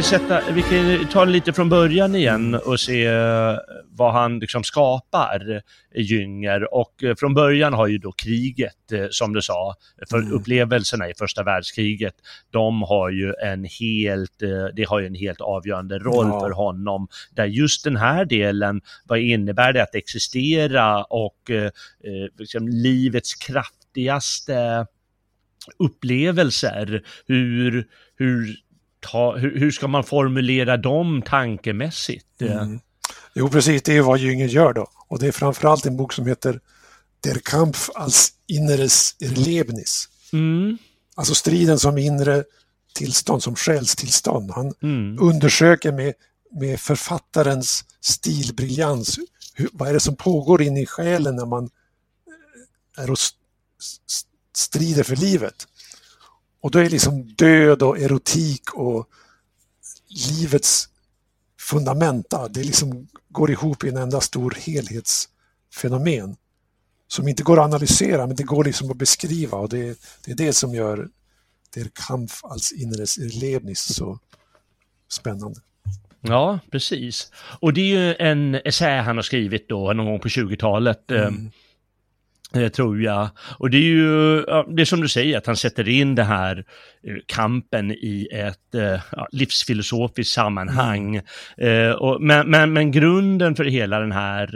Kan, sätta, vi kan ta lite från början igen och se eh, vad han liksom skapar, Jünger. Och eh, från början har ju då kriget, eh, som du sa, för mm. upplevelserna i första världskriget, de har ju en helt, det har ju en helt avgörande roll ja. för honom. Där just den här delen, vad innebär det att existera och eh, liksom livets kraftigaste upplevelser, hur, hur ta, hur, hur ska man formulera dem tankemässigt? Mm. Jo, precis, det är vad Jünger gör då. Och det är framförallt en bok som heter Der Kampf als inneres Erlebnis. Mm. Alltså striden som inre tillstånd, som själstillstånd. Han mm. undersöker med, med författarens stilbriljans, hur, vad är det som pågår inne i själen när man är och strider för livet. Och då är liksom död och erotik och livets fundamenta, det liksom går ihop i en enda stor helhetsfenomen som inte går att analysera men det går liksom att beskriva och det, det är det som gör Der Kampf als inneres Erlebnis så spännande. Ja, precis. Och det är ju en essä han har skrivit då någon gång på 20-talet. Mm. Eh, tror jag. Och det är ju, det är som du säger, att han sätter in det här eh, kampen i ett eh, ja, livsfilosofiskt sammanhang. Mm. och, men, men, men grunden för hela den här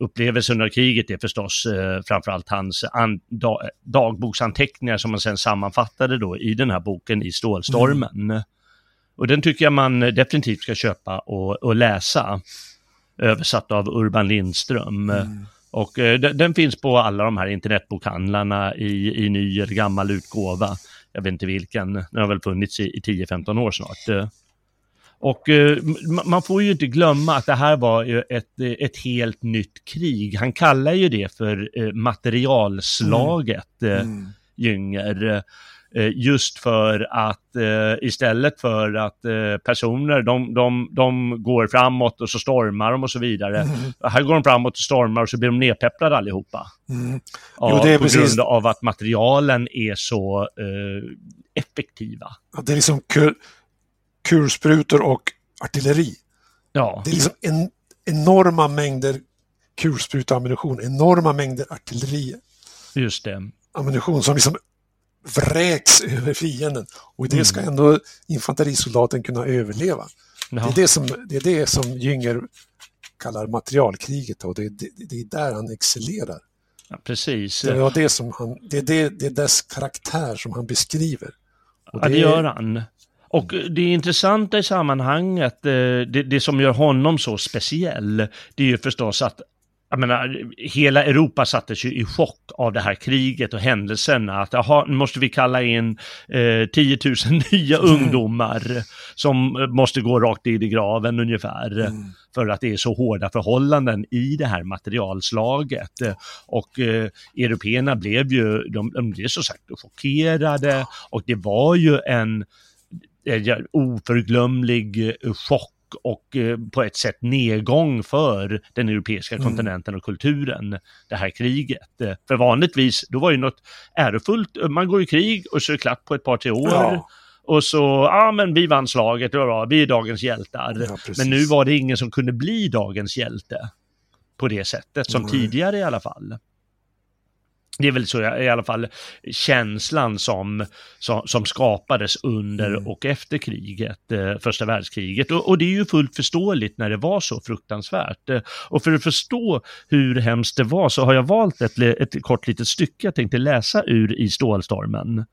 upplevelsen under kriget är förstås eh, framförallt hans an, da, dagboksanteckningar som han sen sammanfattade då i den här boken i Stålstormen. Mm. Och den tycker jag man definitivt ska köpa och, och läsa. Översatt av Urban Lindström. Mm. Och eh, den, finns på alla de här internetbokhandlarna i, i ny eller gammal utgåva. Jag vet inte vilken, den har väl funnits i, i 10-15 år snart. Eh. Och eh, man får ju inte glömma att det här var ju ett, ett helt nytt krig. Han kallar ju det för eh, materialslaget, mm. Mm. Jünger. Eh, just för att eh, istället för att eh, personer, de, de, de går framåt och så stormar de och så vidare. Mm. Här går de framåt och stormar och så blir de nedpepprade allihopa. Mm. Jo, det är på precis... grund av att materialen är så eh, effektiva. Ja, det är liksom kul, kulsprutor och artilleri. Ja. Det är liksom en, enorma mängder kulspruteammunition, enorma mängder artilleri. Just det. Ammunition som liksom vräks över fienden. Och det ska mm. ändå infanterisoldaten kunna överleva. Det är det, som, det är det som Jünger kallar materialkriget och det, det, det är där han excellerar. Ja, precis. Det, är det, som han, det, är det, det är dess karaktär som han beskriver. Och ja, det gör han. Och det intressanta i sammanhanget, eh, det, det som gör honom så speciell, det är ju förstås att jag menar, hela Europa sattes ju i chock av det här kriget och händelserna. Att aha, nu måste vi kalla in eh, 10 000 [LAUGHS] nya mm. ungdomar som måste gå rakt in i graven ungefär. Mm. För att det är så hårda förhållanden i det här materialslaget. Och eh, européerna blev ju, de, de blev så sagt chockerade och det var ju en oförglömlig chock och eh, på ett sätt nedgång för den europeiska mm. kontinenten och kulturen, det här kriget. Eh, för vanligtvis, då var det något ärofullt, man går i krig och så är det klart på ett par, tre år. Ja. Och så, ja men vi vann slaget, bra, vi är dagens hjältar. Ja, men nu var det ingen som kunde bli dagens hjälte på det sättet, som mm. tidigare i alla fall. Det är väl så i alla fall känslan som, som, som skapades under mm. och efter kriget, eh, första världskriget. Och, och, det är ju fullt förståeligt när det var så fruktansvärt. Eh, och för att förstå hur hemskt det var så har jag valt ett, ett kort litet stycke jag tänkte läsa ur i Stålstormen.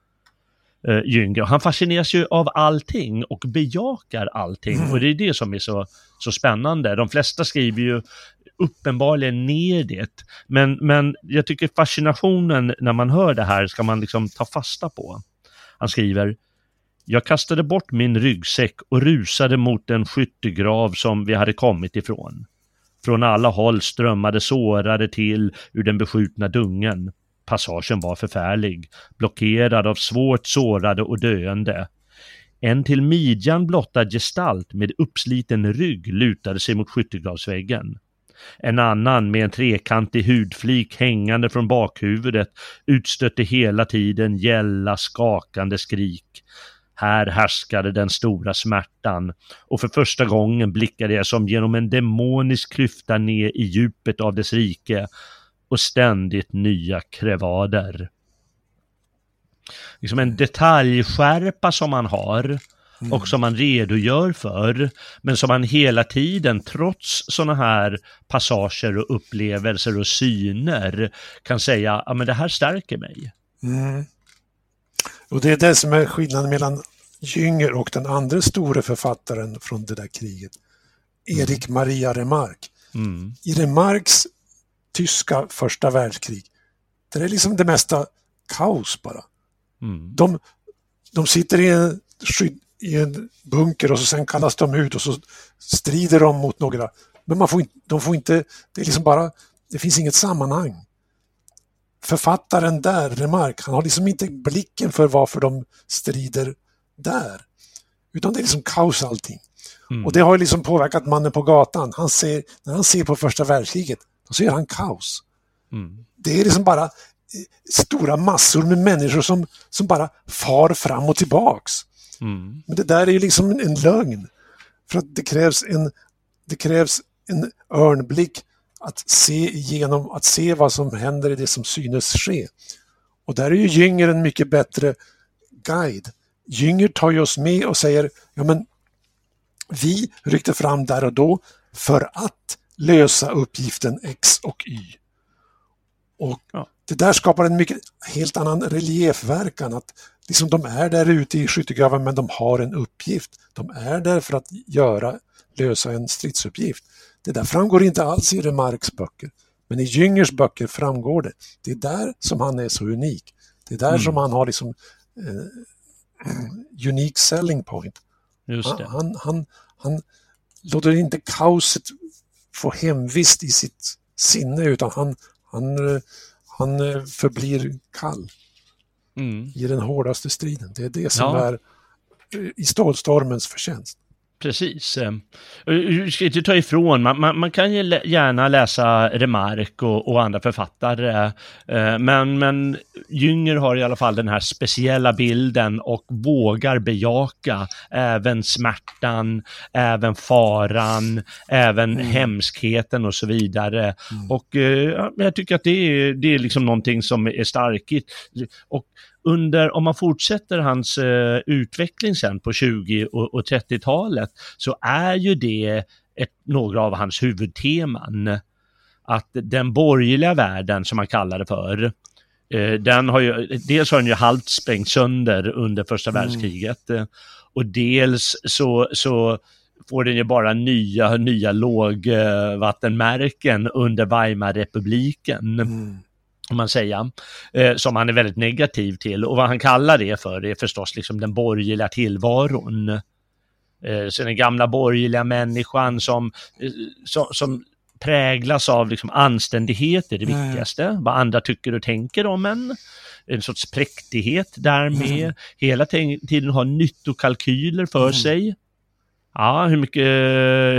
Eh, Jünger. Han fascineras ju av allting och bejakar allting mm. och det är det som är så, så spännande. De flesta skriver ju uppenbarligen ner det. Men, men jag tycker fascinationen när man hör det här ska man liksom ta fasta på. Han skriver jag kastade bort min ryggsäck och rusade mot den skyttegrav som vi hade kommit ifrån. Från alla håll strömmade sårade till ur den beskjutna dungen. Passagen var förfärlig, blockerad av svårt sårade och döende. En till midjan blottad gestalt med uppsliten rygg lutade sig mot skyttegravsväggen. En annan med en trekantig hudflik hängande från bakhuvudet utstötte hela tiden gälla skakande skrik. Här härskade den stora smärtan och för första gången blickade jag som genom en demonisk klyfta ner i djupet av dess rike och ständigt nya krevader. Liksom en detaljskärpa som man har mm. och som man redogör för, men som man hela tiden, trots sådana här passager och upplevelser och syner, kan säga, ja men det här stärker mig. Mm. Och det är det som är skillnaden mellan Jünger och den andra store författaren från det där kriget, Erik mm. Maria Remarque. Mm. I Remarques tyska första världskrig, det är liksom det mesta kaos bara. Mm. De, de sitter i en skydd, i en bunker och så sen kallas de ut och så strider de mot några. Men man får inte, de får inte, det är liksom bara, det finns inget sammanhang. Författaren där, Remark, han har liksom inte blicken för varför de strider där. Utan det är liksom kaos allting. Mm. Och det har liksom påverkat mannen på gatan. Han ser, när han ser på första världskriget, då ser han kaos. Mm. Det är liksom bara eh, stora massor med människor som, som bara far fram och tillbaks. Mm. Men det där är ju liksom en lögn. För att det krävs en, det krävs en örnblick att se igenom, att se vad som händer i det som synes ske. Och där är ju Jünger en mycket bättre guide. Jünger tar ju oss med och säger, ja men vi ryckte fram där och då för att lösa uppgiften X och Y. Och ja. Det där skapar en mycket helt annan reliefverkan. Att liksom de är där ute i skyttegraven men de har en uppgift. De är där för att göra, lösa en stridsuppgift. Det där framgår inte alls i Remarks böcker. Men i Jüngers böcker framgår det. Det är där som han är så unik. Det är där mm. som han har liksom eh, unique selling point. Han, han, han, han låter inte kaoset få hemvist i sitt sinne utan han, han, han förblir kall. mm. i den hårdaste striden. Det är det som ja. är i stålstormens förtjänst. Precis. Du ska inte ta ifrån, man, man, man kan ju gärna läsa Remark och, och, andra författare, eh, men, men Jünger har i alla fall den här speciella bilden och vågar bejaka även smärtan, även faran, även mm. hemskheten och så vidare. Mm. Och eh, jag tycker att det är, det är liksom någonting som är starkt. Och under, om man fortsätter hans eh, utveckling sen på 20 och, och 30-talet så är ju det ett, några av hans huvudteman. Att den borgerliga världen, som man kallar det för, eh, den har ju, dels har den ju halvt sprängt sönder under första mm. världskriget eh, och dels så, så får den ju bara nya, nya lågvattenmärken under Weimarrepubliken. Mm om man säga, eh, som han är väldigt negativ till. Och vad han kallar det för är förstås liksom den borgerliga tillvaron. Eh, så den gamla borgerliga människan som, eh, som, som präglas av liksom anständighet är det viktigaste, mm. vad andra tycker och tänker om en. En sorts präktighet därmed, mm. hela tiden ha nyttokalkyler för mm. sig. Ja, hur mycket,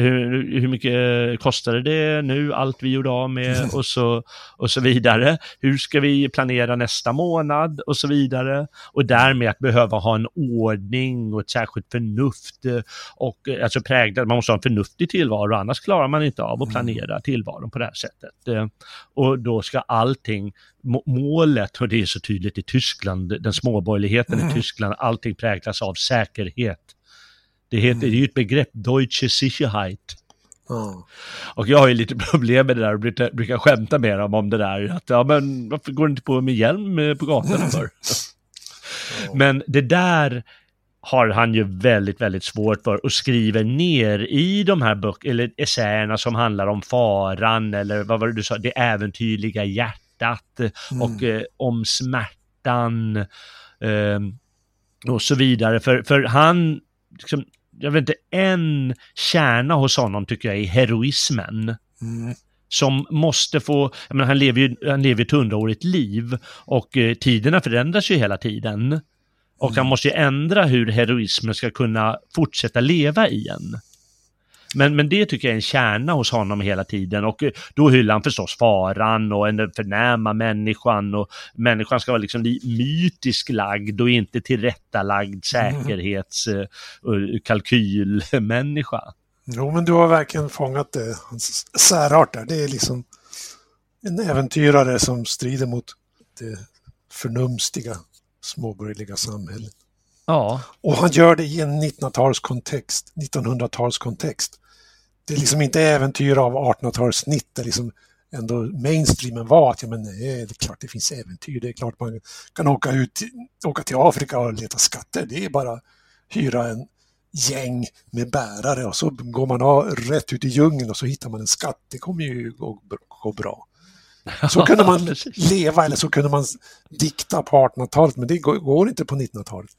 hur, hur mycket kostade det nu, allt vi gjorde av med [LAUGHS] och så, och så vidare. Hur ska vi planera nästa månad och så vidare. Och därmed att behöva ha en ordning och ett särskilt förnuft och alltså präglad, man måste ha en förnuftig tillvaro, annars klarar man inte av att mm. planera tillvaron på det här sättet. Och då ska allting, målet, och det är så tydligt i Tyskland, den småborgerligheten i mm. Tyskland, allting präglas av säkerhet det, heter, mm. det är ju ett begrepp, Deutsche Sicherheit. Mm. Och jag har ju lite problem med det där och brukar, brukar skämta med dem om det där. Att, ja, men varför går du inte på med hjälm på gatan för? [LAUGHS] Men det där har han ju väldigt, väldigt svårt för och skriver ner i de här böckerna, eller essäerna som handlar om faran eller vad var det du sa, det äventyrliga hjärtat mm. och eh, om smärtan eh, och så vidare. För, för han, liksom, jag vet inte, en kärna hos honom tycker jag är heroismen. Mm. Som måste få, jag menar, han lever ju han lever ett hundraårigt liv och eh, tiderna förändras ju hela tiden. Och mm. han måste ju ändra hur heroismen ska kunna fortsätta leva i en. Men, men det tycker jag är en kärna hos honom hela tiden och eh, då hyllar han förstås faran och den förnäma människan och människan ska vara liksom mytisk lagd och inte tillrättalagd mm. säkerhetskalkylmänniska. Mm. Jo, men du har verkligen fångat det, hans särart där. Det är liksom en äventyrare som strider mot det förnumstiga småborgerliga samhället. Ja. Och han gör det i en 1900-talskontext, 1900-talskontext. Det är liksom inte äventyr av 1800-talssnitt där liksom ändå mainstreamen var att ja, men nej, det är klart det finns äventyr, det är klart man kan åka, ut, åka till Afrika och leta skatter, det är bara hyra en gäng med bärare och så går man av, rätt ut i djungeln och så hittar man en skatt, det kommer ju gå, gå bra. Så kunde [LAUGHS] man leva eller så kunde man dikta på 1800-talet men det går inte på 1900-talet.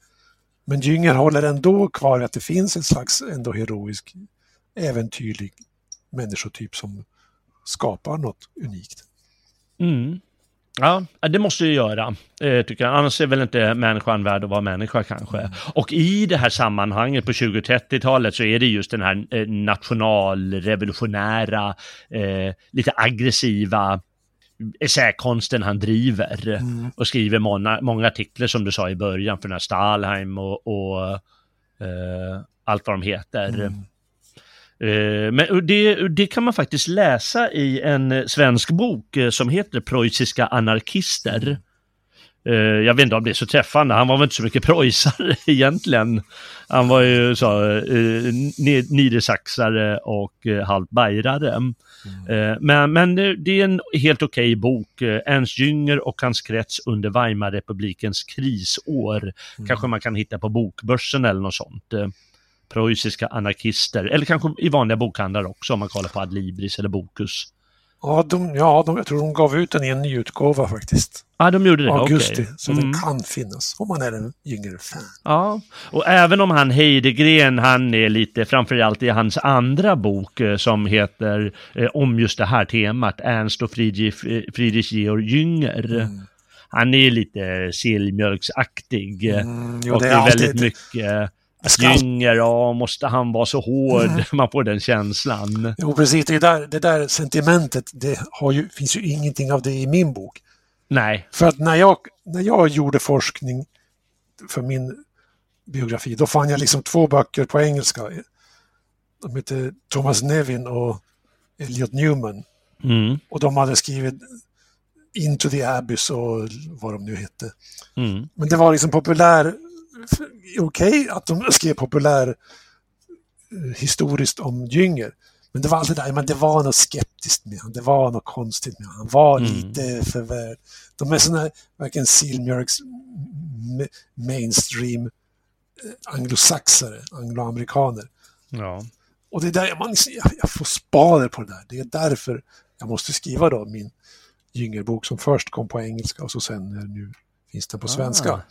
Men Jünger håller ändå kvar att det finns en slags ändå heroisk, äventyrlig människotyp som skapar något unikt. Mm. Ja, det måste ju göra, eh, tycker jag. Annars är väl inte människan värd att vara människa kanske. Och i det här sammanhanget på 20-30-talet så är det just den här eh, nationalrevolutionära, eh, lite aggressiva essäkonsten han driver mm. och skriver många, många artiklar som du sa i början för den här Stalheim och, och uh, allt vad de heter. Mm. Uh, men det, det, kan man faktiskt läsa i en svensk bok uh, som heter Preussiska anarkister. Jag vet inte om det är så träffande, han var väl inte så mycket preussare [LAUGHS] egentligen. Han var ju så, uh, niedersaxare och uh, halvt bajrare. Mm. Men, men det är en helt okej okay bok. Eh, Ernst Jünger och hans krets under Weimarrepublikens krisår. Mm. Kanske man kan hitta på bokbörsen eller något sånt. Eh, preussiska anarkister, eller kanske i vanliga bokhandlar också om man kollar på Adlibris eller Bokus. Ja, de, ja de, jag tror de gav ut den i en nyutgåva faktiskt. Ja, de gjorde det? Augusti, okay. så mm. den kan finnas om man är en yngre fan. Ja, och även om han Heidegren, han är lite, framförallt i hans andra bok eh, som heter eh, om just det här temat, Ernst och Friedrich, eh, Friedrich Georg Jünger. Mm. han är lite sillmjölksaktig. Mm, jo, och det är, väldigt alltid... mycket Gynger, ja, måste han vara så hård? Mm. [LAUGHS] Man får den känslan. Jo, precis. Det där, det där sentimentet, det ju, finns ju ingenting av det i min bok. Nej. För att när jag, när jag gjorde forskning för min biografi, då fann jag liksom två böcker på engelska. De heter Thomas Nevin och Elliot Newman. Mm. Och de hade skrivit Into the Abyss och vad de nu hette. Mm. Men det var liksom populär okej okay att de skrev populär eh, historiskt om Jünger. Men det var alltid där, men det var något skeptiskt med honom, det var något konstigt med honom. Han var mm. lite för väl. De är sådana, verkligen Silmjörks mainstream eh, anglosaxare, angloamerikaner. Ja. Och det är där man, jag, jag får spader på det där. Det är därför jag måste skriva då min Jüngerbok som först kom på engelska och så sen nu finns den på svenska. Ah.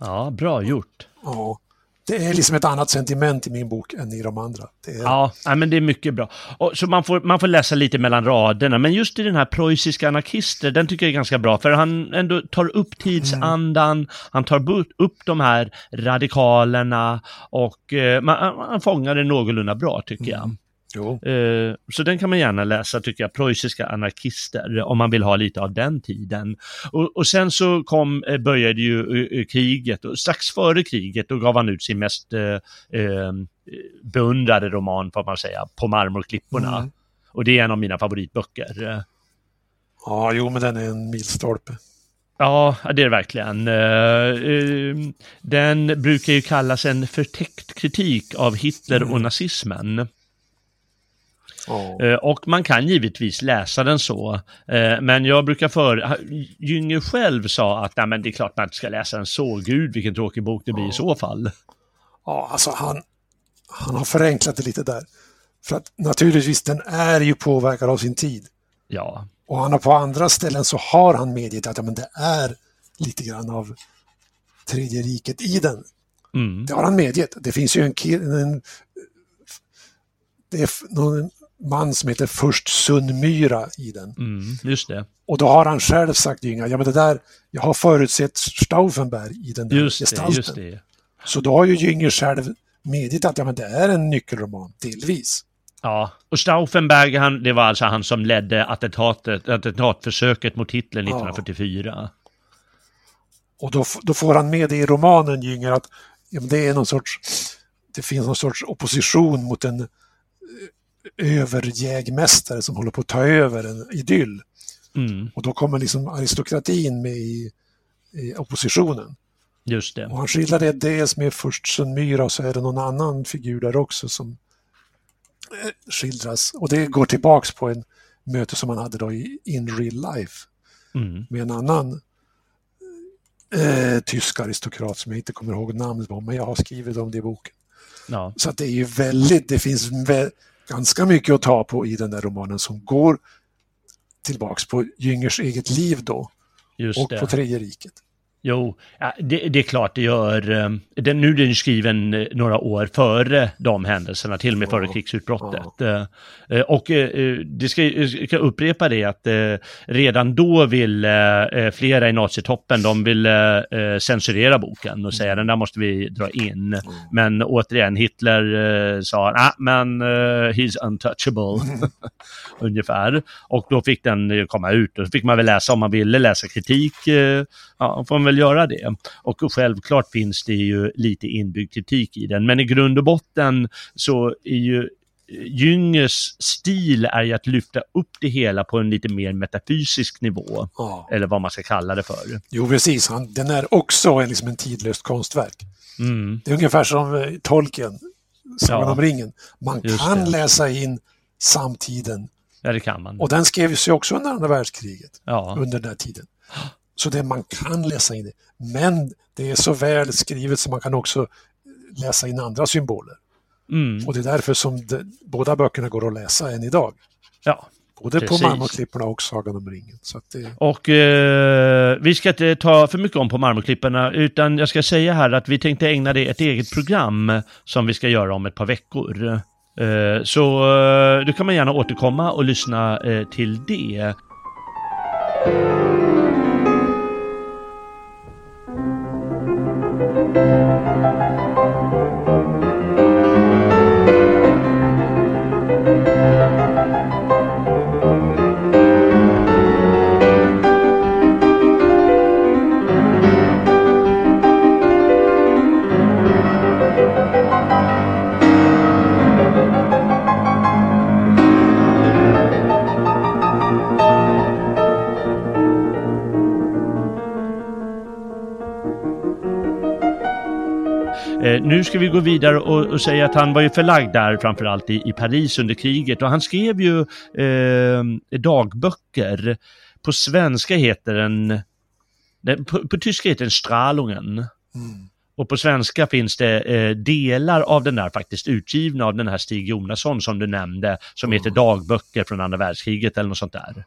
Ja, bra gjort. Ja, det är liksom ett annat sentiment i min bok än i de andra. Är... Ja, men det är mycket bra. Och, så man får, man får läsa lite mellan raderna, men just i den här preussiska anarkister, den tycker jag är ganska bra, för han ändå tar upp tidsandan, mm. han tar upp de här radikalerna och eh, man, man fångar det någorlunda bra tycker jag. Uh, så den kan man gärna läsa tycker jag, Preussiska anarkister, om man vill ha lite av den tiden. Och, och sen så kom, eh, började ju uh, kriget, och strax före kriget då gav han ut sin mest beundrade roman, får man säga, På marmorklipporna. Mm. Och det är en av mina favoritböcker. Ja, jo men den är en milstolpe. Ja, det är det verkligen. Den brukar ju kallas en förtäckt kritik av Hitler och mm. nazismen. Oh. Och man kan givetvis läsa den så. Eh, men jag brukar för... Jünger själv sa att Nej, men det är klart man inte ska läsa den så. Gud vilken tråkig bok det blir oh. i så fall. Ja, alltså han, han har förenklat det lite där. För att naturligtvis, den är ju påverkad av sin tid. Ja. Och han har på andra ställen så har han medgett att ja, men det är lite grann av tredje riket i den. Mm. Det har han medgett. Det finns ju en, en det är någon man som heter Först Sundmyra i den. Mm, just det. Och då har han själv sagt Ynga, ja men det där, jag har förutsett Stauffenberg i den där just gestalten. Det, just det. Så då har ju Jünger själv medgett att ja, men det är en nyckelroman, delvis. Ja, och Stauffenberg, han, det var alltså han som ledde attentatet, attentatförsöket mot Hitler 1944. Ja. Och då, då får han med det i romanen, Jünger, att ja, men det är någon sorts, det finns någon sorts opposition mot en överjägmästare som håller på att ta över en idyll. Mm. Och då kommer liksom aristokratin med i, i oppositionen. Just det. Och han skildrar det dels med Fursten Myra och så är det någon annan figur där också som eh, skildras. Och det går tillbaks på en möte som han hade då i In Real Life mm. med en annan eh, tysk aristokrat som jag inte kommer ihåg namnet på, men jag har skrivit om det i boken. Ja. Så att det är ju väldigt, det finns vä ganska mycket att ta på i den där romanen som går tillbaks på Jüngers eget liv då. Just och det. på Tredje riket. Jo, det, det, är klart det gör. Eh, den, nu är den skriven eh, några år före de händelserna, till och med före krigsutbrottet. Eh, och det ska, ska upprepa det att redan då ville flera i nazitoppen, de ville censurera boken och säga den där måste vi dra in. Mm. Men återigen, Hitler sa, ah, men he's untouchable. [LAUGHS] Ungefär. Och då fick den komma ut och så fick man väl läsa om man ville läsa kritik, ja, får man väl väl göra det. Och självklart finns det ju lite inbyggd kritik i den, men i grund och botten så är ju Jüngers stil är ju att lyfta upp det hela på en lite mer metafysisk nivå. Ja. Eller vad man ska kalla det för. Jo, precis. Han, den är också en, liksom en tidlöst konstverk. Mm. Det är ungefär som eh, Tolkien, Sagan ja. om ringen. Man Just kan det. läsa in samtiden. Ja, det kan man. Och den skrevs ju också under andra världskriget. Ja. Under den här tiden. Så det man kan läsa in det. Men det är så väl skrivet så man kan också läsa in andra symboler. Mm. Och det är därför som det, båda böckerna går att läsa än idag. Ja, Både Precis. på Marmorklipporna och Sagan om ringen. Det... Och eh, vi ska inte ta för mycket om på Marmorklipporna, utan jag ska säga här att vi tänkte ägna det ett eget program som vi ska göra om ett par veckor. Eh, så eh, då kan man gärna återkomma och lyssna eh, till det. Nu ska vi gå vidare och, och, säga att han var ju förlagd där framförallt i, i Paris under kriget och han skrev ju eh, dagböcker. På svenska heter den, på, på tyska heter den Strahlungen. Mm. Och på svenska finns det eh, delar av den där faktiskt utgivna av den här Stig Jonasson som du nämnde, som mm. heter Dagböcker från andra världskriget eller något sånt där.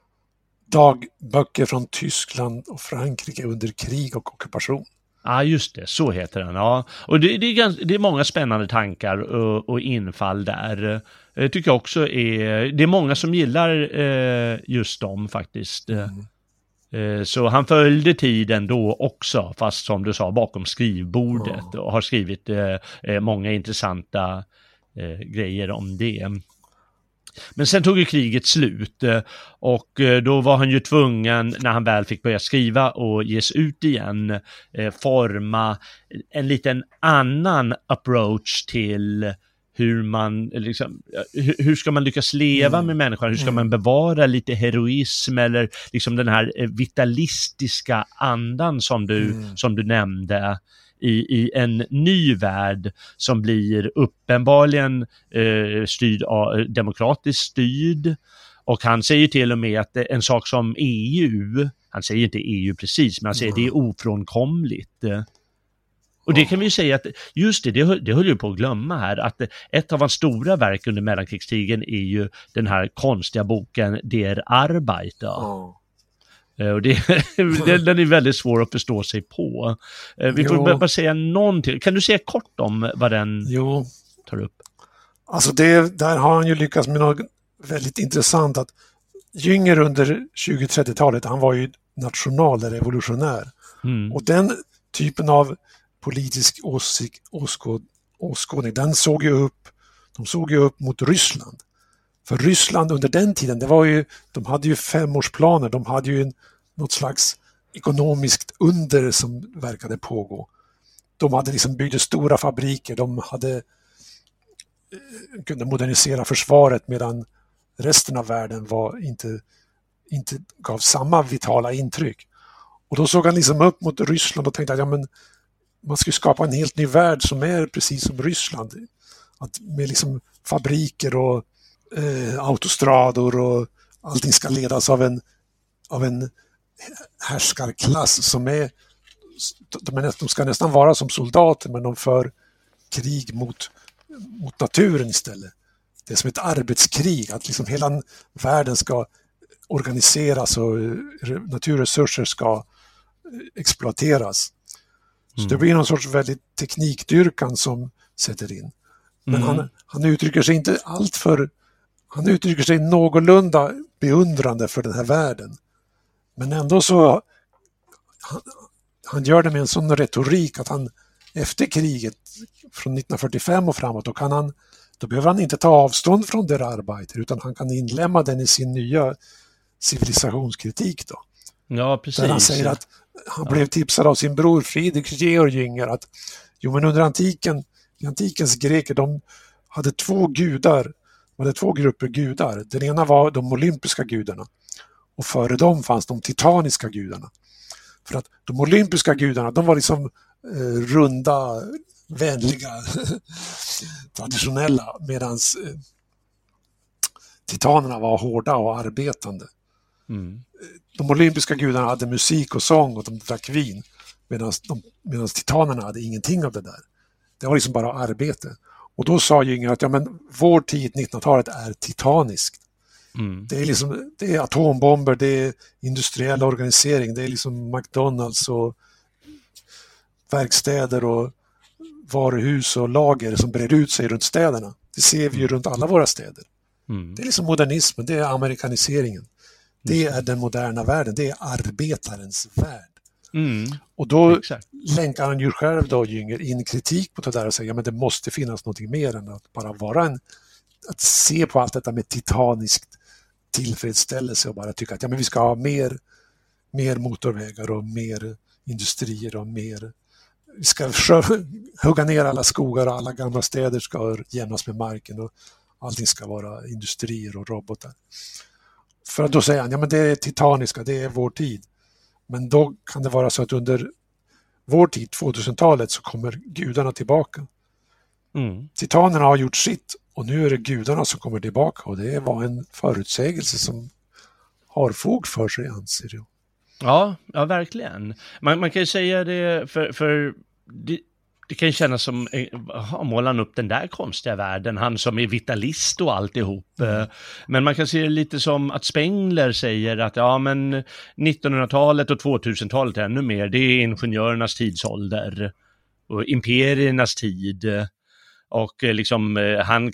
Dagböcker från Tyskland och Frankrike under krig och ockupation. Ja, just det, så heter den. Ja. Och det, det, är, ganska, det är många spännande tankar och, och infall där. Det eh, tycker jag också är, det är många som gillar eh, just dem faktiskt. Mm. Eh, så han följde tiden då också, fast som du sa, bakom skrivbordet och har skrivit eh, eh, många intressanta grejer om det. Men sen tog ju kriget slut och då var han ju tvungen, när han väl fick börja skriva och ges ut igen, forma en liten annan approach till hur man, liksom, hur, ska man lyckas leva mm. med människan? Hur ska mm. man bevara lite heroism eller liksom den här eh, vitalistiska andan som du, mm. som du nämnde? I, i en ny värld som blir uppenbarligen eh, styrd, demokratiskt styrd. Och han säger till och med att en sak som EU, han säger inte EU precis, men han säger mm. det är ofrånkomligt. Och det kan vi ju säga att, just det, det höll, det höll ju på att glömma här, att ett av hans stora verk under mellankrigstiden är ju den här konstiga boken Der Arbeiter. Oh. Och det, [LAUGHS] den är väldigt svår att förstå sig på. Eh, vi får jo. bara säga någonting. Kan du säga kort om vad den jo. tar upp? Alltså det, där har han ju lyckats med något väldigt intressant att Jünger under 20-30-talet, han var ju nationalrevolutionär. Mm. Och den typen av politisk åsik, åskåd, åskådning, den såg ju upp, de såg ju upp mot Ryssland. För Ryssland under den tiden, det var ju, de hade ju femårsplaner, de hade ju en, något slags ekonomiskt under som verkade pågå. De hade liksom byggde stora fabriker, de hade eh, kunde modernisera försvaret medan resten av världen var inte, inte gav samma vitala intryck. Och då såg han liksom upp mot Ryssland och tänkte att ja, men man ska skapa en helt ny värld som är precis som Ryssland. Att med liksom fabriker och eh, autostrador och allting ska ledas av en, av en härskarklass som är de, de ska nästan vara som soldater men de för krig mot, mot naturen istället. Det är som ett arbetskrig, att liksom hela världen ska organiseras och naturresurser ska exploateras. Så mm. det blir någon sorts väldigt teknikdyrkan som sätter in. Men mm. han, han uttrycker sig inte alltför, han uttrycker sig någorlunda beundrande för den här världen. Men ändå så, han, han gör det med en sån retorik att han efter kriget från 1945 och framåt, då kan han då behöver han inte ta avstånd från der Arbeiter utan han kan inlämna den i sin nya civilisationskritik. Då. Ja, precis. Där han säger att han blev tipsad av sin bror Friedrich Georg Jünger att jo, men under antiken, antikens greker, de hade två gudar, de hade två grupper gudar. Den ena var de olympiska gudarna och före dem fanns de titaniska gudarna. För att de olympiska gudarna, de var liksom eh, runda, vänliga, [LAUGHS] traditionella medan eh, titanerna var hårda och arbetande. Mm de olympiska gudarna hade musik och sång och de drack vin medan titanerna hade ingenting av det där. Det var liksom bara arbete. Och då sa Jünger att ja, men vår tid, 1900-talet, är titaniskt. Mm. Det, är liksom, det är atombomber, det är industriell organisering, det är liksom McDonalds och verkstäder och varuhus och lager som breder ut sig runt städerna. Det ser vi ju runt alla våra städer. Mm. Det är liksom modernismen, det är amerikaniseringen. Det är den moderna världen, det är arbetarens värld. Mm. Och då Exakt. länkar han ju själv då, Jünger, in kritik på det där och säger att ja, det måste finnas något mer än att bara vara en, att se på allt detta med titaniskt tillfredsställelse och bara tycka att ja, men vi ska ha mer, mer motorvägar och mer industrier och mer vi ska hugga ner alla skogar och alla gamla städer ska jämnas med marken och allting ska vara industrier och robotar. För då säger han, ja men det är titaniska, det är vår tid. Men då kan det vara så att under, vår tid, 2000-talet, så kommer gudarna tillbaka. Mm. Titanerna har gjort sitt och nu är det gudarna som kommer tillbaka och det var en förutsägelse som har fog för sig anser jag. Ja, ja verkligen. Man, man kan ju säga det för, för det, det kan kännas som, ja, målar han upp den där konstiga världen, han som är vitalist och alltihop. Mm. Men man kan se det lite som att Spengler säger att ja men 1900-talet och 2000-talet ännu mer, det är ingenjörernas tidsålder och imperiernas tid. Och eh, liksom eh, han,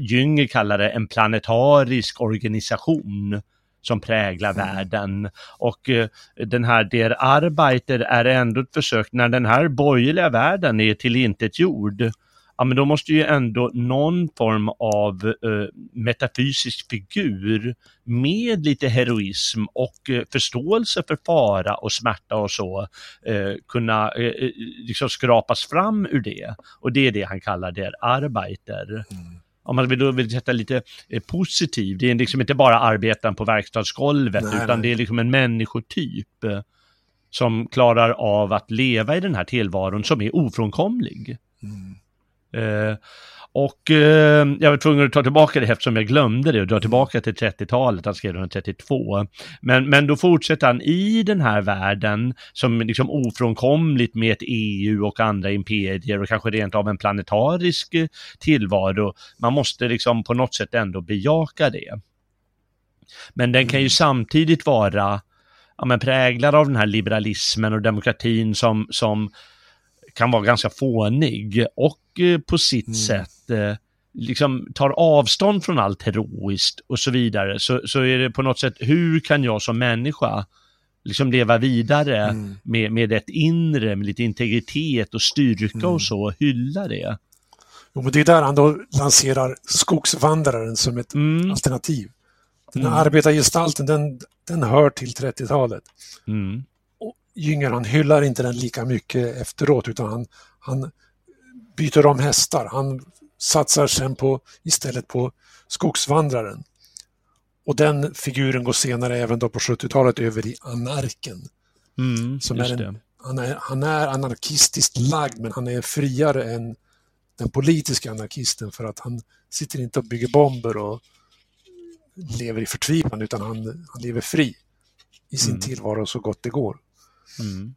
Jünger kallar det en planetarisk organisation som präglar mm. världen. Och eh, den här Der Arbeiter är ändå ett försök, när den här borgerliga världen är tillintetgjord, ja men då måste ju ändå någon form av eh, metafysisk figur med lite heroism och eh, förståelse för fara och smärta och så eh, kunna eh, eh, liksom skrapas fram ur det. Och det är det han kallar der Arbeiter. Mm om man vill, då vill sätta lite eh, positiv, det är liksom inte bara arbetaren på verkstadsgolvet, nej, utan nej. det är liksom en människotyp eh, som klarar av att leva i den här tillvaron som är ofrånkomlig. Mm. Eh, och eh, jag var tvungen att ta tillbaka det eftersom jag glömde det och dra tillbaka till 30-talet, han skrev 1932. Men, men då fortsätter han i den här världen som liksom ofrånkomligt med ett EU och andra imperier och kanske rent av en planetarisk eh, tillvaro. Man måste liksom på något sätt ändå bejaka det. Men den kan ju mm. samtidigt vara ja, men präglad av den här liberalismen och demokratin som, som kan vara ganska fånig och eh, på sitt mm. sätt eh, liksom tar avstånd från allt heroiskt och så vidare, så, så är det på något sätt, hur kan jag som människa liksom leva vidare mm. med, med ett inre, med lite integritet och styrka mm. och så, hylla det. Jo, men det är där han då lanserar skogsvandraren som ett mm. alternativ. Den här mm. arbetargestalten, den, den hör till 30-talet. Jünger han hyllar inte den lika mycket efteråt utan han, han byter om hästar. Han satsar sen på, istället på skogsvandraren. Och den figuren går senare även då på 70-talet över i anarken. Mm, som är en, han, är, han är anarkistiskt lagd men han är friare än den politiska anarkisten för att han sitter inte och bygger bomber och lever i förtvivlan utan han, han lever fri i sin mm. tillvaro så gott det går. Mm.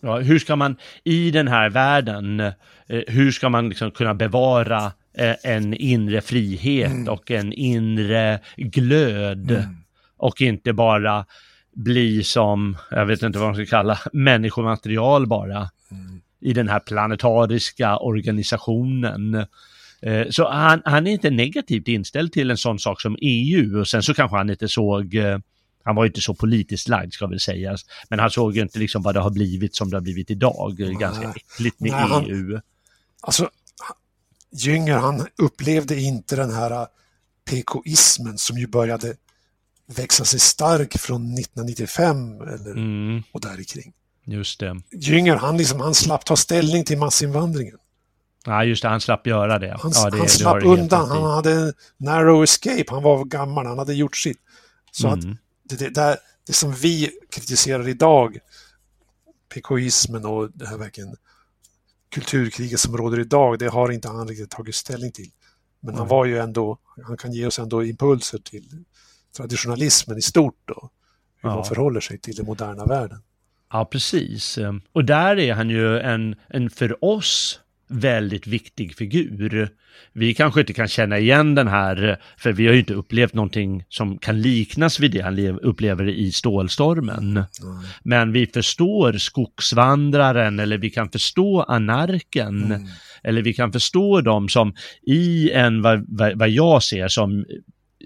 Ja, hur ska man i den här världen, eh, hur ska man liksom kunna bevara eh, en inre frihet mm. och en inre glöd mm. och inte bara bli som, jag vet inte vad man ska kalla, människomaterial bara i den här planetariska organisationen. Eh, så han, han, är inte negativt inställd till en sån sak som EU och sen så kanske han inte såg han var ju inte så politiskt lagd ska väl sägas. Men han såg ju inte liksom vad det har blivit som det har blivit idag. Nej. Ganska äckligt med Nej, EU. Han, alltså, Jünger han upplevde inte den här äh, PKismen som ju började växa sig stark från 1995 eller, mm. och där kring. Just det. Jünger han, liksom, han slapp ta ställning till massinvandringen. Ja, just det, han slapp göra det. Han, ja, det, han slapp undan, han hade narrow escape, han var gammal, han hade gjort sitt. Så mm. att det, det, det, det som vi kritiserar idag, PKismen och det här verkligen kulturkriget som råder idag, det har inte han riktigt tagit ställning till. Men han var ju ändå, han kan ge oss ändå impulser till traditionalismen i stort då. Hur ja. man förhåller sig till den moderna världen. Ja, precis. Och där är han ju en, en för oss väldigt viktig figur. Vi kanske inte kan känna igen den här, för vi har ju inte upplevt någonting som kan liknas vid det han upplever i Stålstormen. Mm. Men vi förstår skogsvandraren eller vi kan förstå anarken. Mm. Eller vi kan förstå dem som i en, vad, vad jag ser som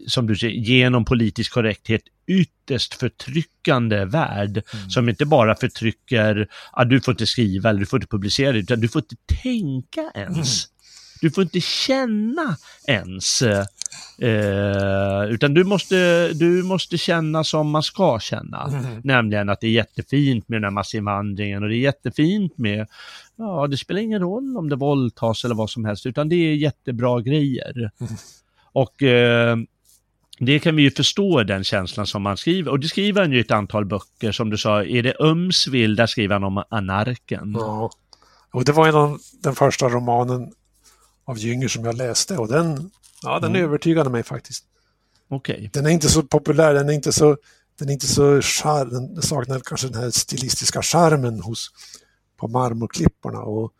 som du säger, genom politisk korrekthet ytterst förtryckande värld mm. som inte bara förtrycker, ah, du får inte skriva eller du får inte publicera utan du får inte tänka ens. Mm. Du får inte känna ens. Eh, utan du måste, du måste känna som man ska känna. Mm. Nämligen att det är jättefint med den här massinvandringen och det är jättefint med, ja det spelar ingen roll om det våldtas eller vad som helst utan det är jättebra grejer. Mm. Och eh, det kan vi ju förstå den känslan som han skriver. Och det skriver han ju ett antal böcker, som du sa, är det Ömsvill, där skriver han om anarken. Ja, och det var en av den första romanen av Jünger som jag läste och den, ja, den mm. övertygade mig faktiskt. Okay. Den är inte så populär, den är inte så, den är inte så char, den saknar kanske den här stilistiska charmen hos, på marmorklipporna och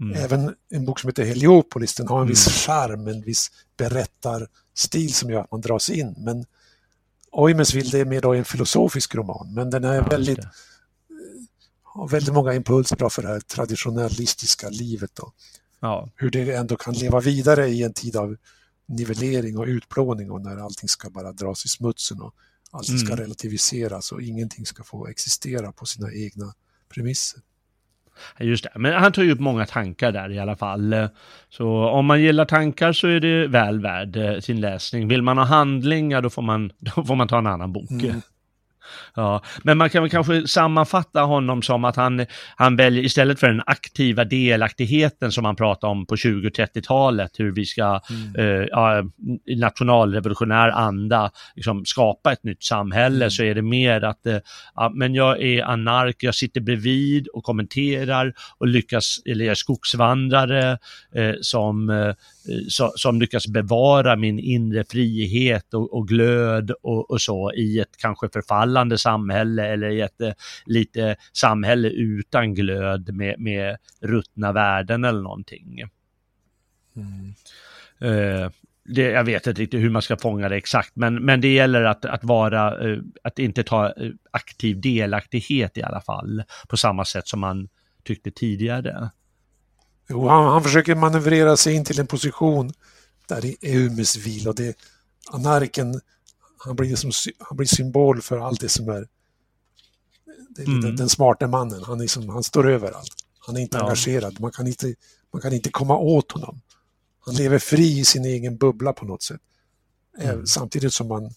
mm. även en bok som heter Heliopolis, den har en viss mm. charm, en viss berättarstil som gör att man dras in. Men Oimesville är mer då en filosofisk roman, men den är väldigt har väldigt många impulser för det här traditionalistiska livet. Då. Ja. Hur det ändå kan leva vidare i en tid av nivellering och utplåning och när allting ska bara dras i smutsen och allting mm. ska relativiseras och ingenting ska få existera på sina egna premisser. Just det, men han tar ju upp många tankar där i alla fall. Så om man gillar tankar så är det väl värd eh, sin läsning. Vill man ha handlingar då får man, [LAUGHS] då får man ta en annan bok. Mm. Ja, men man kan väl kanske sammanfatta honom som att han, han väljer, istället för den aktiva delaktigheten som han pratade om på 20 30-talet, hur vi ska mm. eh, ja, i nationalrevolutionär anda liksom, skapa ett nytt samhälle, mm. så är det mer att eh, ja, men jag är anark, jag sitter bredvid och kommenterar och lyckas, eller jag är skogsvandrare eh, som eh, som, som lyckas bevara min inre frihet och, och glöd och, och, så i ett kanske förfallande samhälle eller i ett eh, lite samhälle utan glöd med, med ruttna värden eller någonting. Mm. Eh, det, jag vet inte riktigt hur man ska fånga det exakt, men, men det gäller att, att vara, eh, att inte ta eh, aktiv delaktighet i alla fall, på samma sätt som man tyckte tidigare. Jo, han, han försöker manövrera sig in till en position där det är Umesvil och det anarken, han blir, som, han blir symbol för allt det som är, det mm. den, den smarta mannen. Han, är som, han står över allt. Han är inte ja. engagerad. Man kan inte, man kan inte komma åt honom. Han lever fri i sin egen bubbla på något sätt. Mm. Samtidigt som man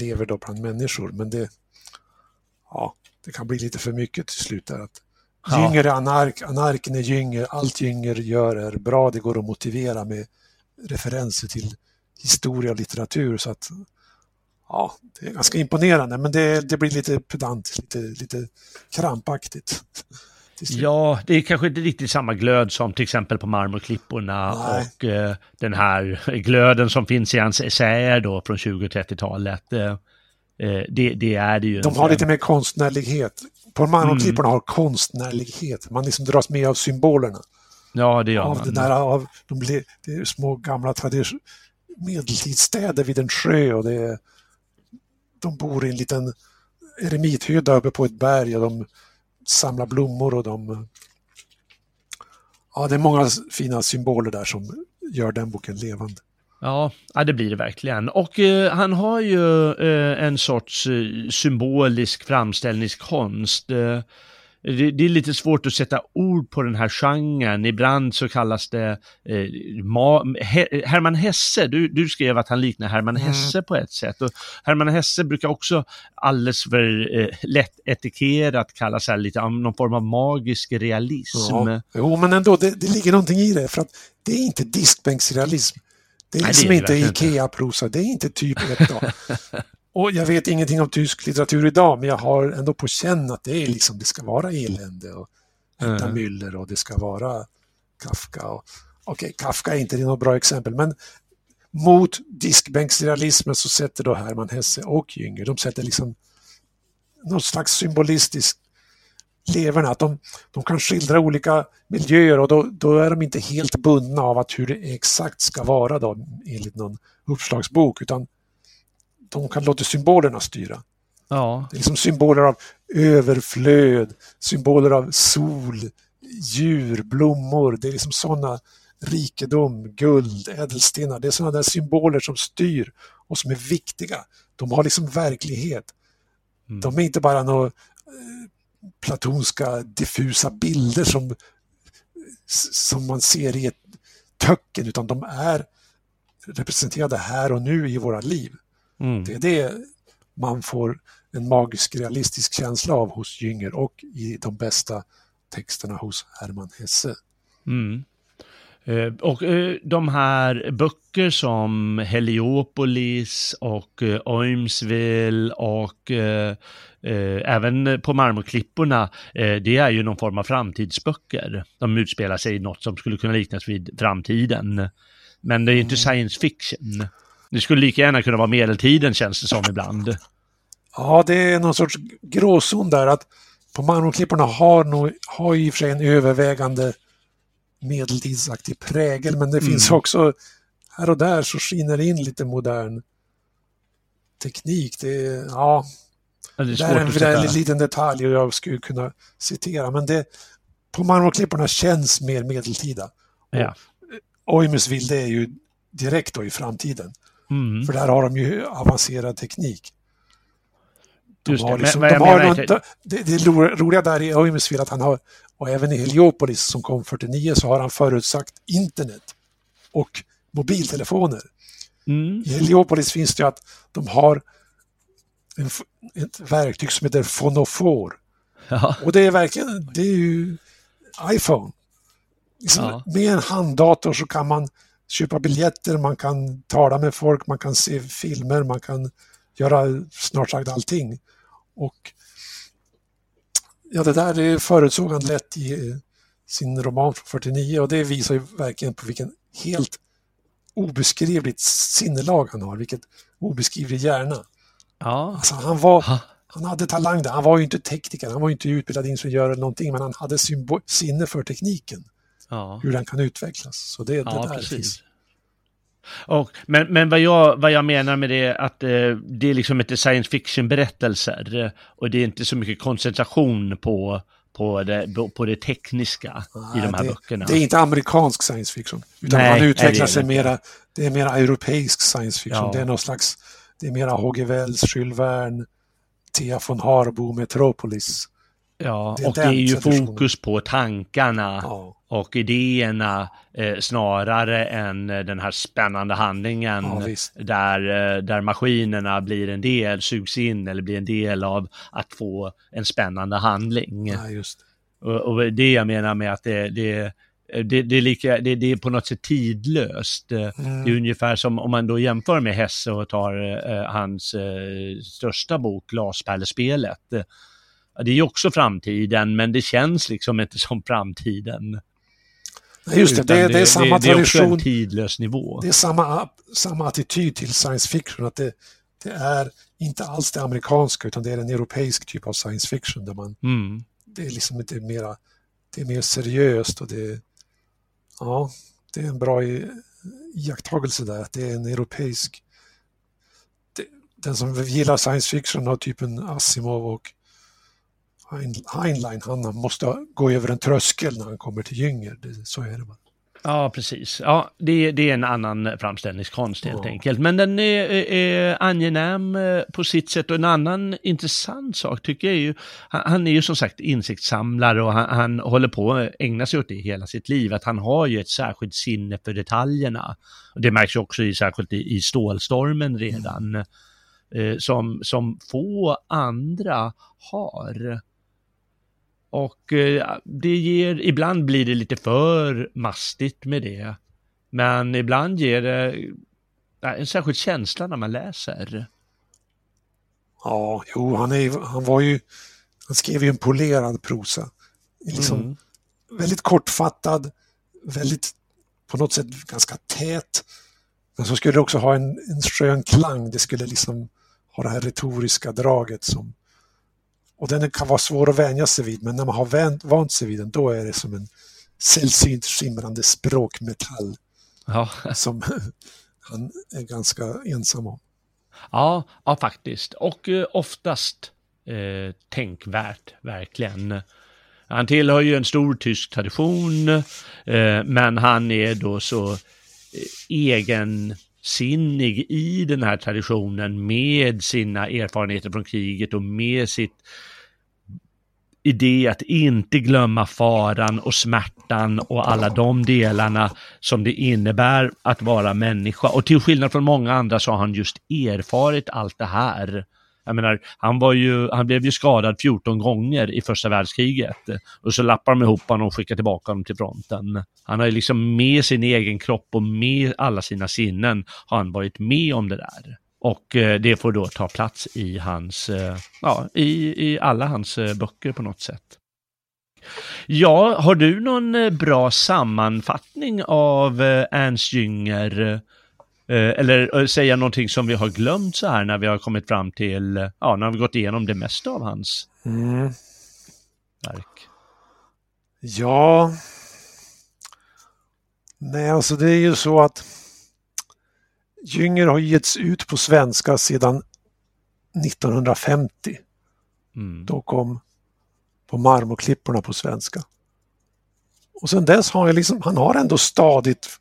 lever då bland människor. Men det, ja, det kan bli lite för mycket till slut. Där, att Ja. Jünger är anark, anarken är Jünger, allt Jünger gör är bra, det går att motivera med referenser till historia och litteratur. Så att, ja, det är ganska imponerande, men det, det blir lite pedant, lite, lite krampaktigt. Ja, det är kanske inte riktigt samma glöd som till exempel på Marmorklipporna Nej. och eh, den här glöden som finns i hans essäer då från 20 30-talet. Eh, eh, det, det, är det ju. De har lite mer konstnärlighet. På Manonklipporna mm. har konstnärlighet. Man liksom dras med av symbolerna. Ja, det gör av man. Det där, av, de blir, det är små gamla tradition, medeltidsstäder vid en sjö och det är, de bor i en liten eremithydda uppe på ett berg och de samlar blommor och de... Ja, det är många fina symboler där som gör den boken levande. Ja, det blir det verkligen. Och eh, han har ju eh, en sorts eh, symbolisk framställningskonst. Eh, det, det, är lite svårt att sätta ord på den här genren. Ibland så kallas det eh, ma, He, Hermann Hesse. Du, du skrev att han liknar Hermann mm. Hesse på ett sätt. Och Hermann Hesse brukar också alldeles för eh, lätt etikerat kallas här lite någon form av magisk realism. Ja. Jo, men ändå, det, det ligger någonting i det. För att det är inte diskbänksrealism. Det är liksom Nej, det är inte Ikea-prosa, det är inte typ 1 [LAUGHS] Och jag vet ingenting om tysk litteratur idag, men jag har ändå på känn att det är liksom, det ska vara elände och Hetta mm. Müller och det ska vara Kafka. Och, okej, okay, Kafka är inte något bra exempel, men mot diskbänksrealismen så sätter då Hermann Hesse och Jünger, de sätter liksom något slags symbolistiskt leverna, att de, de kan skildra olika miljöer och då, då, är de inte helt bundna av att hur det exakt ska vara då, enligt någon uppslagsbok, utan de kan låta symbolerna styra. Ja. Det är liksom symboler av överflöd, symboler av sol, djur, blommor. Det är liksom sådana rikedom, guld, ädelstenar. Det är sådana där symboler som styr och som är viktiga. De har liksom verklighet. Mm. De är inte bara några platonska diffusa bilder som, som man ser i ett töcken, utan de är representerade här och nu i våra liv. Mm. Det är det man får en magisk realistisk känsla av hos Jünger och i de bästa texterna hos Hermann Hesse. Mm. Eh, och eh, de här böcker som Heliopolis och eh, Oimsville och även på Marmorklipporna, det är ju någon form av framtidsböcker. De utspelar sig i något som skulle kunna liknas vid framtiden. Men det är inte mm. science fiction. Det skulle lika gärna kunna vara medeltiden känns det som ibland. Ja, det är någon sorts gråzon där att på Marmorklipporna har, nog, har i och för sig en övervägande medeltidsaktig prägel men det mm. finns också här och där så skiner det in lite modern teknik. Det ja det är, det är en liten detalj och jag skulle kunna citera men det på marmorklipporna känns mer medeltida. Ja. Oimusville det är ju direkt då i framtiden. Mm. För där har de ju avancerad teknik. De Just det, liksom, men, de har något, det, det roliga där i Oimusville att han har och även i Heliopolis som kom 49 så har han förutsagt internet och mobiltelefoner. Mm. I Heliopolis finns det att de har en, ett verktyg som heter fonofor. Ja. Och det är verkligen, det är ju iPhone. Liksom, ja. Med en handdator så kan man köpa biljetter, man kan tala med folk, man kan se filmer, man kan göra snart sagt allting. Och Ja, det där förutsåg han lätt i eh, sin roman från 49 och det visar ju verkligen på vilken helt obeskrivligt sinnelag han har, vilket obeskrivlig hjärna. Ja. Alltså, han, var, han hade talang där. Han var ju inte tekniker, han var inte utbildad ingenjör eller någonting, men han hade sinne för tekniken. Ja. Hur den kan utvecklas. Så det, det ja, där precis. Och, men men vad, jag, vad jag menar med det är att eh, det är liksom inte science fiction-berättelser och det är inte så mycket koncentration på, på, det, på det tekniska Nej, i de här det, böckerna. Det är inte amerikansk science fiction, utan Nej, man utvecklar sig mera, det är mera europeisk science fiction. Ja. Det är någon slags, det är mera H.G. Wells, Jules Verne, Thea von Harbo, Metropolis. Ja, det och det är ju fokus på tankarna ja. och idéerna eh, snarare än eh, den här spännande handlingen ja, där, eh, där maskinerna blir en del, sugs in eller blir en del av att få en spännande handling. Ja. Och, och det jag menar med att det, det det, det, är lika, det, det, är på något sätt tidlöst. Mm. Det är ungefär som om man då jämför med Hesse och tar eh, hans eh, största bok, Glaspärlespelet det är ju också framtiden, men det känns liksom inte som framtiden. Nej, just det, det, det, är samma det, tradition. Det är också en tidlös nivå. Det är samma, samma attityd till science fiction, att det, det är inte alls det amerikanska, utan det är en europeisk typ av science fiction där man, mm. det är liksom inte mera, det är mer seriöst och det, ja, det är en bra iakttagelse där, att det är en europeisk, det, den som gillar science fiction har typen Asimov och Heinlein, han måste gå över en tröskel när han kommer till Jünger. Det, så är det bara. Ja, precis. Ja, det, det är en annan framställningskonst helt ja. enkelt. Men den är, är, angenäm eh, på sitt sätt och en annan intressant sak tycker jag är ju, han, han är ju som sagt insiktssamlare och han, han, håller på att ägna sig åt det hela sitt liv, att han har ju ett särskilt sinne för detaljerna. Och det märks ju också i, särskilt i, i Stålstormen redan, mm. eh, som, som få andra har. Och eh, det ger, ibland blir det lite för mastigt med det. Men ibland ger det en särskild känsla när man läser. Ja, jo, han, är, han var ju, han skrev ju en polerad prosa. Liksom mm. Väldigt kortfattad, väldigt på något sätt ganska tät. Men så skulle det också ha en, en skön klang, det skulle liksom ha det här retoriska draget som och den kan vara svår att vänja sig vid, men när man har vänt, vant sig vid den, då är det som en sällsynt skimrande språkmetall. Ja. Som [LAUGHS] han är ganska ensam om. Ja, ja faktiskt. Och eh, oftast eh, tänkvärt, verkligen. Han tillhör ju en stor tysk tradition, eh, men han är då så eh, egen sinnig i den här traditionen med sina erfarenheter från kriget och med sitt idé att inte glömma faran och smärtan och alla de delarna som det innebär att vara människa. Och till skillnad från många andra så har han just erfarit allt det här jag menar, han, var ju, han blev ju skadad 14 gånger i första världskriget och så lappar de ihop honom och skickar tillbaka honom till fronten. Han har ju liksom med sin egen kropp och med alla sina sinnen har han varit med om det där. Och eh, det får då ta plats i hans, eh, ja, i, i alla hans eh, böcker på något sätt. Ja, har du någon bra sammanfattning av Ernst Jünger? Eller säga någonting som vi har glömt så här när vi har kommit fram till, ja, när vi gått igenom det mesta av hans mm. verk? Ja, nej alltså det är ju så att Jünger har getts ut på svenska sedan 1950. Mm. Då kom på marmorklipporna på svenska. Och sen dess har jag liksom, han har ändå stadigt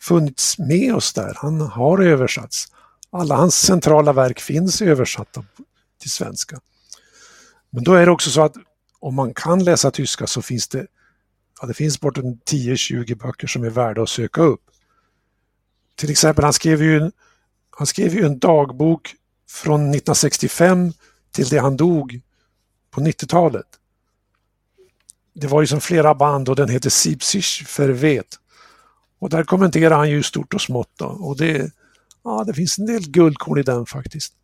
funnits med oss där. Han har översatts. Alla hans centrala verk finns översatta till svenska. Men då är det också så att om man kan läsa tyska så finns det, ja, det finns bortåt 10-20 böcker som är värda att söka upp. Till exempel, han skrev ju en, han skrev ju en dagbok från 1965 till det han dog på 90-talet. Det var ju som flera band och den heter Siebsich Vervet. Och där kommenterar han ju stort och smått då. och det, ja, det finns en del guldkorn i den faktiskt.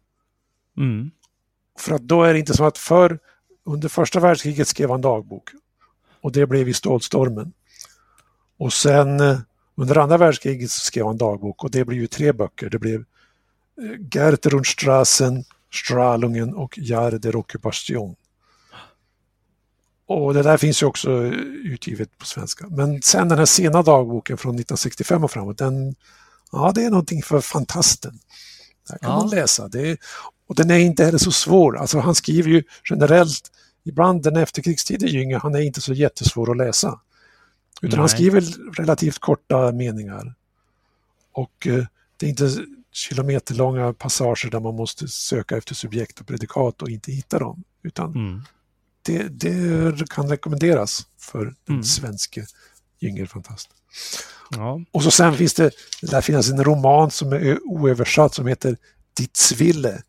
Mm. För att då är det inte som att förr under första världskriget skrev han dagbok och det blev i Stålstormen. Och sen eh, under andra världskriget skrev han dagbok och det blev ju tre böcker. Det blev eh, Gert Rundstrassen, Strahlungen och Jahr der Occupation. Och det där finns ju också utgivet på svenska. Men sen den här sena dagboken från 1965 och framåt, den, ja det är någonting för fantasten. Där kan ja. man läsa. Det och den är inte heller så svår. Alltså han skriver ju generellt, ibland den efterkrigstiden Jünger, han är inte så jättesvår att läsa. Utan Nej. han skriver relativt korta meningar. Och eh, det är inte kilometerlånga passager där man måste söka efter subjekt och predikat och inte hitta dem. Utan mm. Det, det, kan rekommenderas för den mm. svenske Jüngerfantast. Ja. Och så sen finns det, där finns en roman som är oöversatt som heter Ditt sville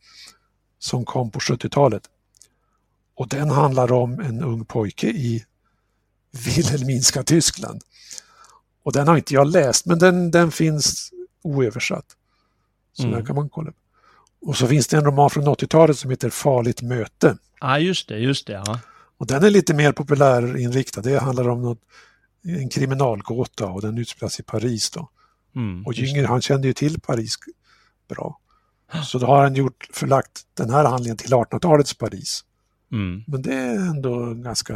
som kom på 70-talet. Och den handlar om en ung pojke i Wilhelminska Tyskland. Och den har inte jag läst, men den, den finns oöversatt. Så mm. där kan man kolla. Och så finns det en roman från 80-talet som heter Farligt möte. Ja, just det, just det. Ja. Och den är lite mer populärinriktad. Det handlar om något, en kriminalgåta och den utspelas i Paris då. Mm, och Jünger, han kände ju till Paris bra. Så då har han gjort, förlagt den här handlingen till 1800-talets Paris. Mm. Men det är ändå ganska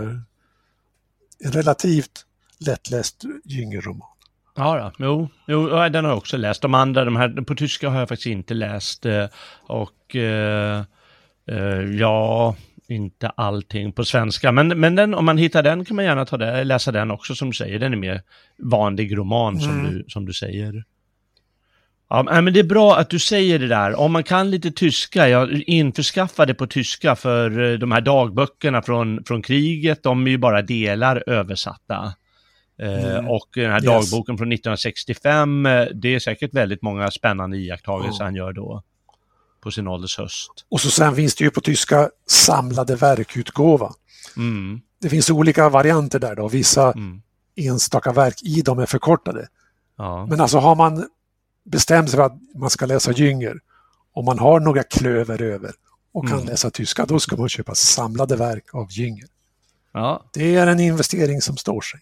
en relativt lättläst Jünger-roman. Ja, då. Jo, jo, den har jag också läst. De andra, de här på tyska har jag faktiskt inte läst. Eh, och eh, eh, ja, inte allting på svenska. Men, men den, om man hittar den kan man gärna ta det, läsa den också som du säger. Den är mer vanlig roman mm. som, du, som du säger. Ja, men det är bra att du säger det där. Om man kan lite tyska, jag införskaffade på tyska för eh, de här dagböckerna från, från kriget, de är ju bara delar översatta. Eh, mm. och den här yes. dagboken från 1965, eh, det är säkert väldigt många spännande iakttagelser mm. han gör då på sin ålders höst. Och så sen finns det ju på tyska samlade verkutgåva. Mm. Det finns olika varianter där då, vissa mm. enstaka verk i dem är förkortade. Ja. Men alltså har man bestämt sig för att man ska läsa Jünger och man har några klöver över och kan mm. läsa tyska, då ska man köpa samlade verk av Jünger. Ja. Det är en investering som står sig.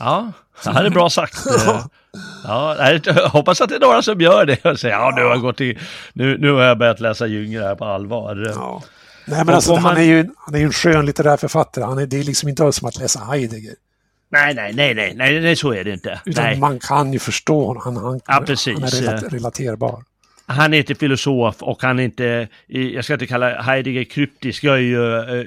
Ja, det här är bra sagt. [LAUGHS] ja, jag hoppas att det är några som gör det och säger ja, nu har jag, gått i, nu, nu har jag börjat läsa Jünger här på allvar. Ja. Nej, men alltså, man... han, är ju, han är ju en skön litterär författare. Han är, det är liksom inte som att läsa Heidegger. Nej, nej, nej, nej, nej, nej, så är det inte. Utan nej. man kan ju förstå honom. Han, han, ja, han är relat relaterbar. Han är inte filosof och han är inte, jag ska inte kalla Heidegger kryptisk, jag, ju,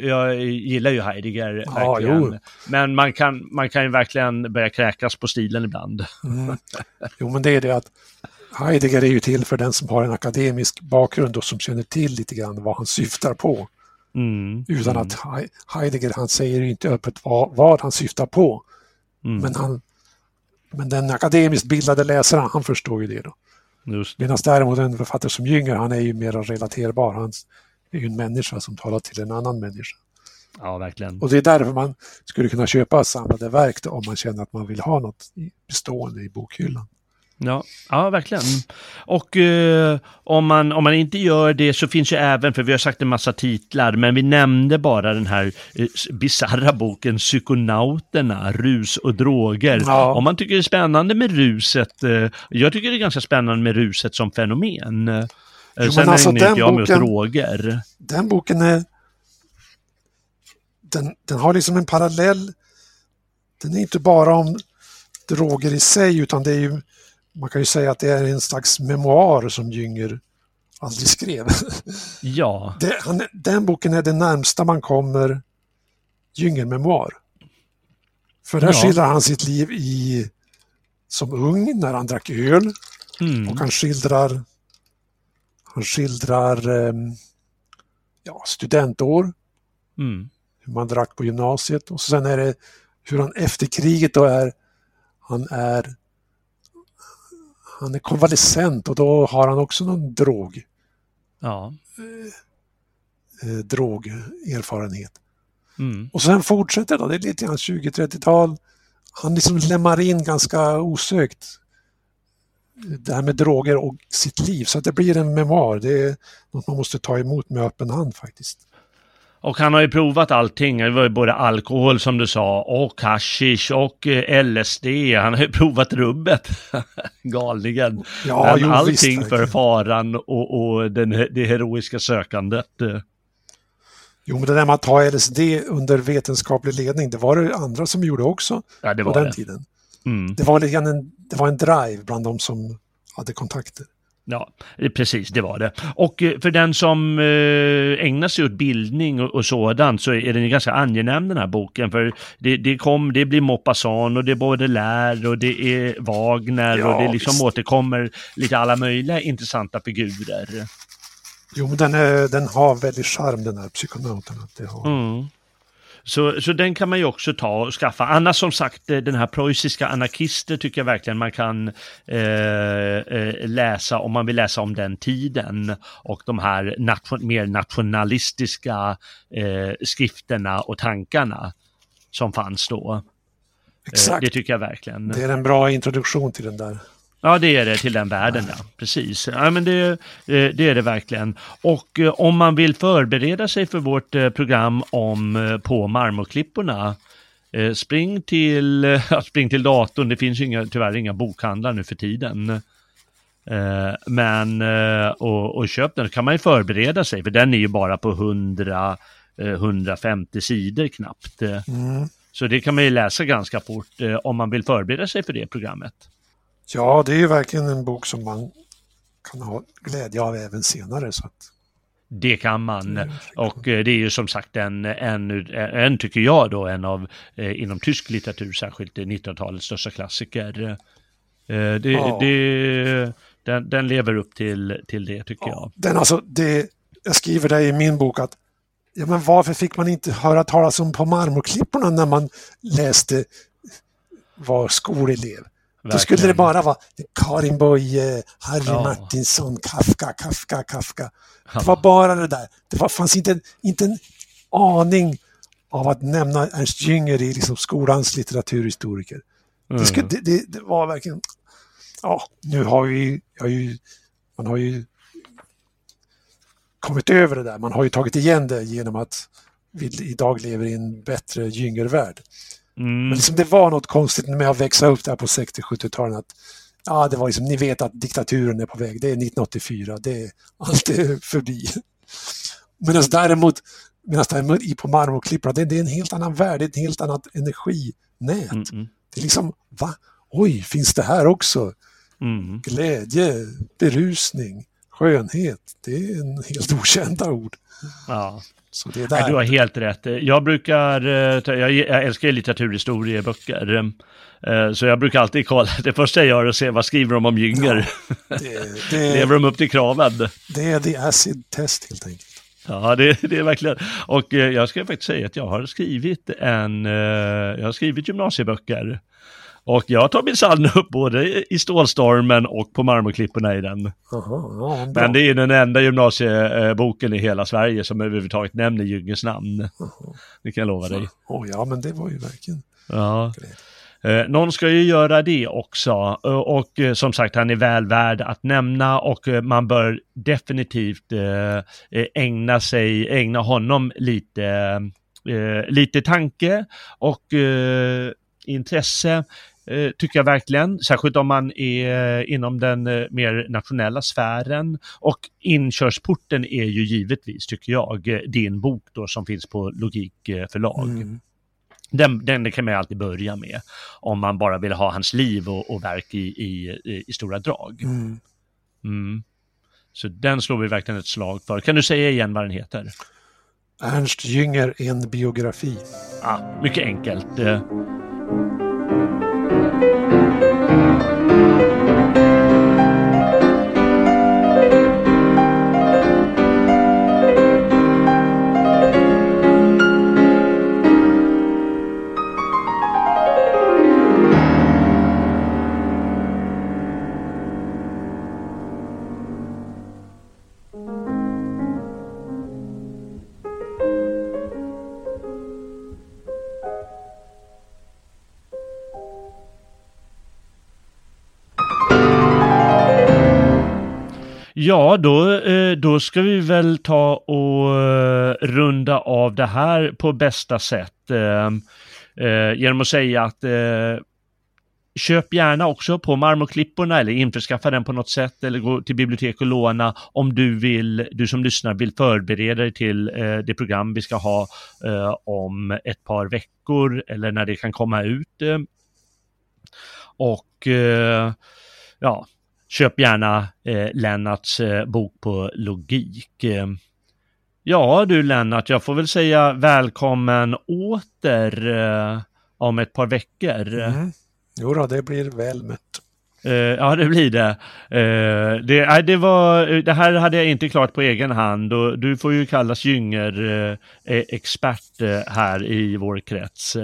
jag gillar ju Heidegger ja, verkligen. Jo. Men man kan, man kan ju verkligen börja kräkas på stilen ibland. Mm. Jo, men det är det att Heidegger är ju till för den som har en akademisk bakgrund och som känner till lite grann vad han syftar på. Mm. Utan mm. att Heidegger, han säger inte öppet vad, vad han syftar på. Mm. Men, han, men den akademiskt bildade läsaren, han förstår ju det. då. Medan däremot en författare som Jünger, han är ju mer relaterbar. Han är ju en människa som talar till en annan människa. Ja, verkligen. Och det är därför man skulle kunna köpa samlade verk då, om man känner att man vill ha något bestående i bokhyllan. Ja, ja verkligen. Och eh, om, man, om man inte gör det så finns ju även, för vi har sagt en massa titlar, men vi nämnde bara den här eh, bisarra boken Psykonauterna, rus och droger. Ja. Om man tycker det är spännande med ruset, eh, jag tycker det är ganska spännande med ruset som fenomen. Eh, jo, Sen alltså, ägnar inte jag mig åt droger. Den boken är... Den, den har liksom en parallell. Den är inte bara om droger i sig, utan det är ju man kan ju säga att det är en slags memoar som Jünger aldrig skrev. [LAUGHS] Ja. Det, han, den boken är det närmsta man kommer Jünger-memoar. För där ja. skildrar han sitt liv i, som ung när han drack öl mm. och han skildrar han skildrar um, ja, studentår, mm. hur man drack på gymnasiet och sen är det hur han efter kriget då är, han är han är konvalescent och då har han också någon drog. Ja. Eh, eh drogerfarenhet. Mm. Och sen fortsätter då, det är lite grann 20-30-tal. Han liksom lämnar in ganska osökt det här med droger och sitt liv. Så att det blir en memoar. Det är något man måste ta emot med öppen hand faktiskt. Och han har ju provat allting, det var ju både alkohol som du sa och hashish och eh, LSD. Han har ju [LAUGHS] provat rubbet, [LAUGHS] galningen. Ja, jo, allting visst, för faran och, och den, det heroiska sökandet. Jo, men det där med att ta LSD under vetenskaplig ledning, det var det andra som gjorde också ja, det var på den det. tiden. Mm. Det, var en, det var en drive bland de som hade kontakter. Ja, precis, det var det. Och eh, för den som eh, ägnar sig åt bildning och, sådant så är den ganska angenäm den här boken. För det, det, kom, det blir Maupassant och det är Baudelaire och det är Wagner ja, och det liksom visst. återkommer lite alla möjliga intressanta figurer. Jo, men den, är, den har väldigt charm den här psykonauten. det har. Mm. Så, så den kan man ju också ta och skaffa. Annars som sagt, eh, den här preussiska anarkister tycker jag verkligen man kan eh, eh, läsa om man vill läsa om den tiden och de här nation, mer nationalistiska eh, skrifterna och tankarna som fanns då. Eh, Exakt. det tycker jag verkligen. Det är en bra introduktion till den där. Ja, det är det till den världen, ja. Precis. Ja, men det, eh, det är det verkligen. Och eh, om man vill förbereda sig för vårt eh, program om på marmorklipporna, spring till, [LAUGHS] spring till datorn. Det finns ju inga, tyvärr inga bokhandlar nu för tiden. Men, och, och köp den, kan man ju förbereda sig, för den är ju bara på 100, 150 sidor knappt. Mm. Så det kan man ju läsa ganska fort om man vill förbereda sig för det programmet. Ja, det är ju verkligen en bok som man kan ha glädje av även senare. Så att... Det kan man. Och eh, det är ju som sagt en, en, en tycker jag då, en av eh, inom tysk litteratur särskilt 1900-talets största klassiker. Eh, det, ja. det, den, den, lever upp till, till det tycker ja. jag. Den alltså, det, jag skriver det i min bok att ja, men varför fick man inte höra talas om på marmorklipporna när man läste var skolelev? Då skulle det bara vara Karin Boye, Harry ja. Martinsson, Kafka, Kafka, Kafka. Det var bara det där. Det var, fanns inte, inte en aning av att nämna Ernst Jünger i liksom skolans litteraturhistoriker. Mm. Det, skulle, det, det, det, var verkligen... Ja, nu har vi... Har ju, man har ju kommit över det där. Man har ju tagit igen det genom att vi idag lever i en bättre Jünger-värld. Mm. Men liksom det var något konstigt med att växa upp där på 60-70-talen. Att, ja, det var liksom, ni vet att diktaturen är på väg. Det är 1984. Det är, allt är förbi. Medan däremot, medan däremot i på marmorklipporna, det, det, är en helt annan värld. Det är ett helt annat energinät. Mm, mm. Det är liksom, va? Oj, finns det här också? Mm. Glädje, berusning, skönhet. Det är en helt okända ord. Ja. Där. du har helt rätt. Jag brukar, eh, jag älskar litteraturhistorieböcker. Eh, så jag brukar alltid kolla, [LAUGHS] det första jag gör är att se vad skriver de om Jünger. Ja, det, [LAUGHS] det, Lever de upp till kraven? Det är the acid test helt enkelt. Ja, det, det, är verkligen. Och eh, jag ska faktiskt säga att jag har skrivit en, jag har skrivit gymnasieböcker. Och jag tar minsann upp både i Stålstormen och på Marmorklipporna i den. Aha, ja, Men det är den enda gymnasieboken i hela Sverige som överhuvudtaget nämner Jünges namn. Aha. Det kan jag lova dig. Oh, ja, men det var ju verkligen... Ja. Eh, någon ska ju göra det också och, och eh, som sagt han är väl värd att nämna och eh, man bör definitivt eh, eh ägna sig, ägna honom lite, eh, lite tanke och intresse tycker jag verkligen, särskilt om man är inom den mer nationella sfären. Och inkörsporten är ju givetvis, tycker jag, din bok då som finns på Logik förlag. Mm. Den, den kan man alltid börja med om man bara vill ha hans liv och, och verk i, i, i, stora drag. Mm. Mm. Så den slår vi verkligen ett slag för. Kan du säga igen vad den heter? Ernst Jünger, en biografi. Ah, mycket enkelt. Thank you. Ja, då, eh, då ska vi väl ta och eh, runda av det här på bästa sätt. Eh, genom att säga att köp gärna också på marmorklipporna eller införskaffa den på något sätt eller gå till bibliotek och låna om du vill, du som lyssnar vill förbereda dig till det program vi ska ha om ett par veckor eller när det kan komma ut. och ja, köp gärna eh, Lennarts eh, bok på logik. Eh, ja du Lennart, jag får väl säga välkommen åter eh, om ett par veckor. Mm. Jo då, det blir väl mött. Uh, ja, det blir det. Uh, det, uh, det, var, det här hade jag inte klart på egen hand och du får ju kallas Gynger-expert här i vår krets.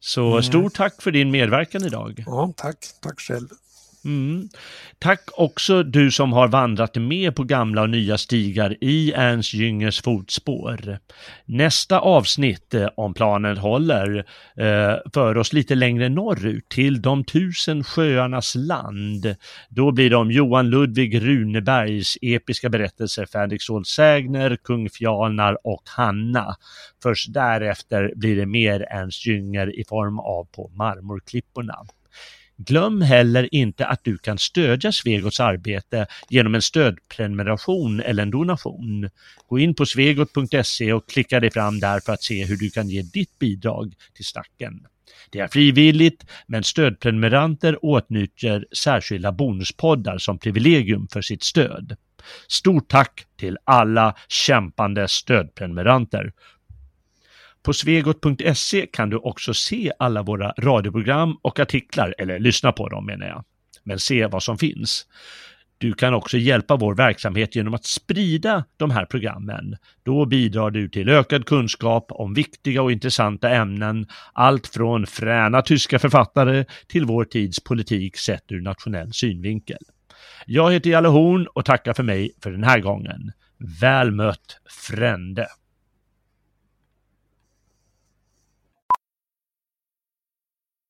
Så mm. stort tack för din medverkan idag. Ja, tack. Tack själv. Mm. Tack också du som har vandrat med på gamla och nya stigar i Ernst Jüngers fotspår. Nästa avsnitt, eh, om planen håller, eh, för oss lite längre norrut till de tusen sjöarnas land. Då blir det om Johan Ludvig Runebergs episka berättelser Fänrik Sägner, Kung Fjalnar och Hanna. Först därefter blir det mer Ernst Jünger i form av På marmorklipporna. Glöm heller inte att du kan stödja Svegots arbete genom en stödprenumeration eller en donation. Gå in på svegot.se och klicka dig fram där för att se hur du kan ge ditt bidrag till stacken. Det är frivilligt, men stödprenumeranter åtnjuter särskilda bonuspoddar som privilegium för sitt stöd. Stort tack till alla kämpande stödprenumeranter. På svegot.se kan du också se alla våra radioprogram och artiklar, eller lyssna på dem menar jag, men se vad som finns. Du kan också hjälpa vår verksamhet genom att sprida de här programmen. Då bidrar du till ökad kunskap om viktiga och intressanta ämnen, allt från fräna tyska författare till vår tids politik sett ur nationell synvinkel. Jag heter Jalle Horn och tackar för mig för den här gången. Väl mött Frände!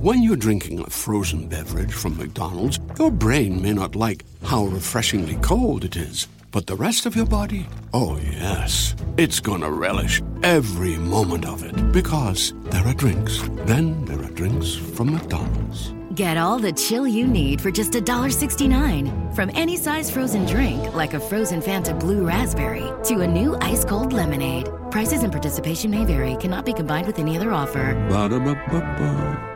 When you're drinking a frozen beverage from McDonald's, your brain may not like how refreshingly cold it is. But the rest of your body? Oh, yes. It's gonna relish every moment of it. Because there are drinks. Then there are drinks from McDonald's. Get all the chill you need for just $1.69. From any size frozen drink, like a frozen Fanta Blue Raspberry, to a new ice cold lemonade. Prices and participation may vary, cannot be combined with any other offer. Ba-da-ba-ba-ba.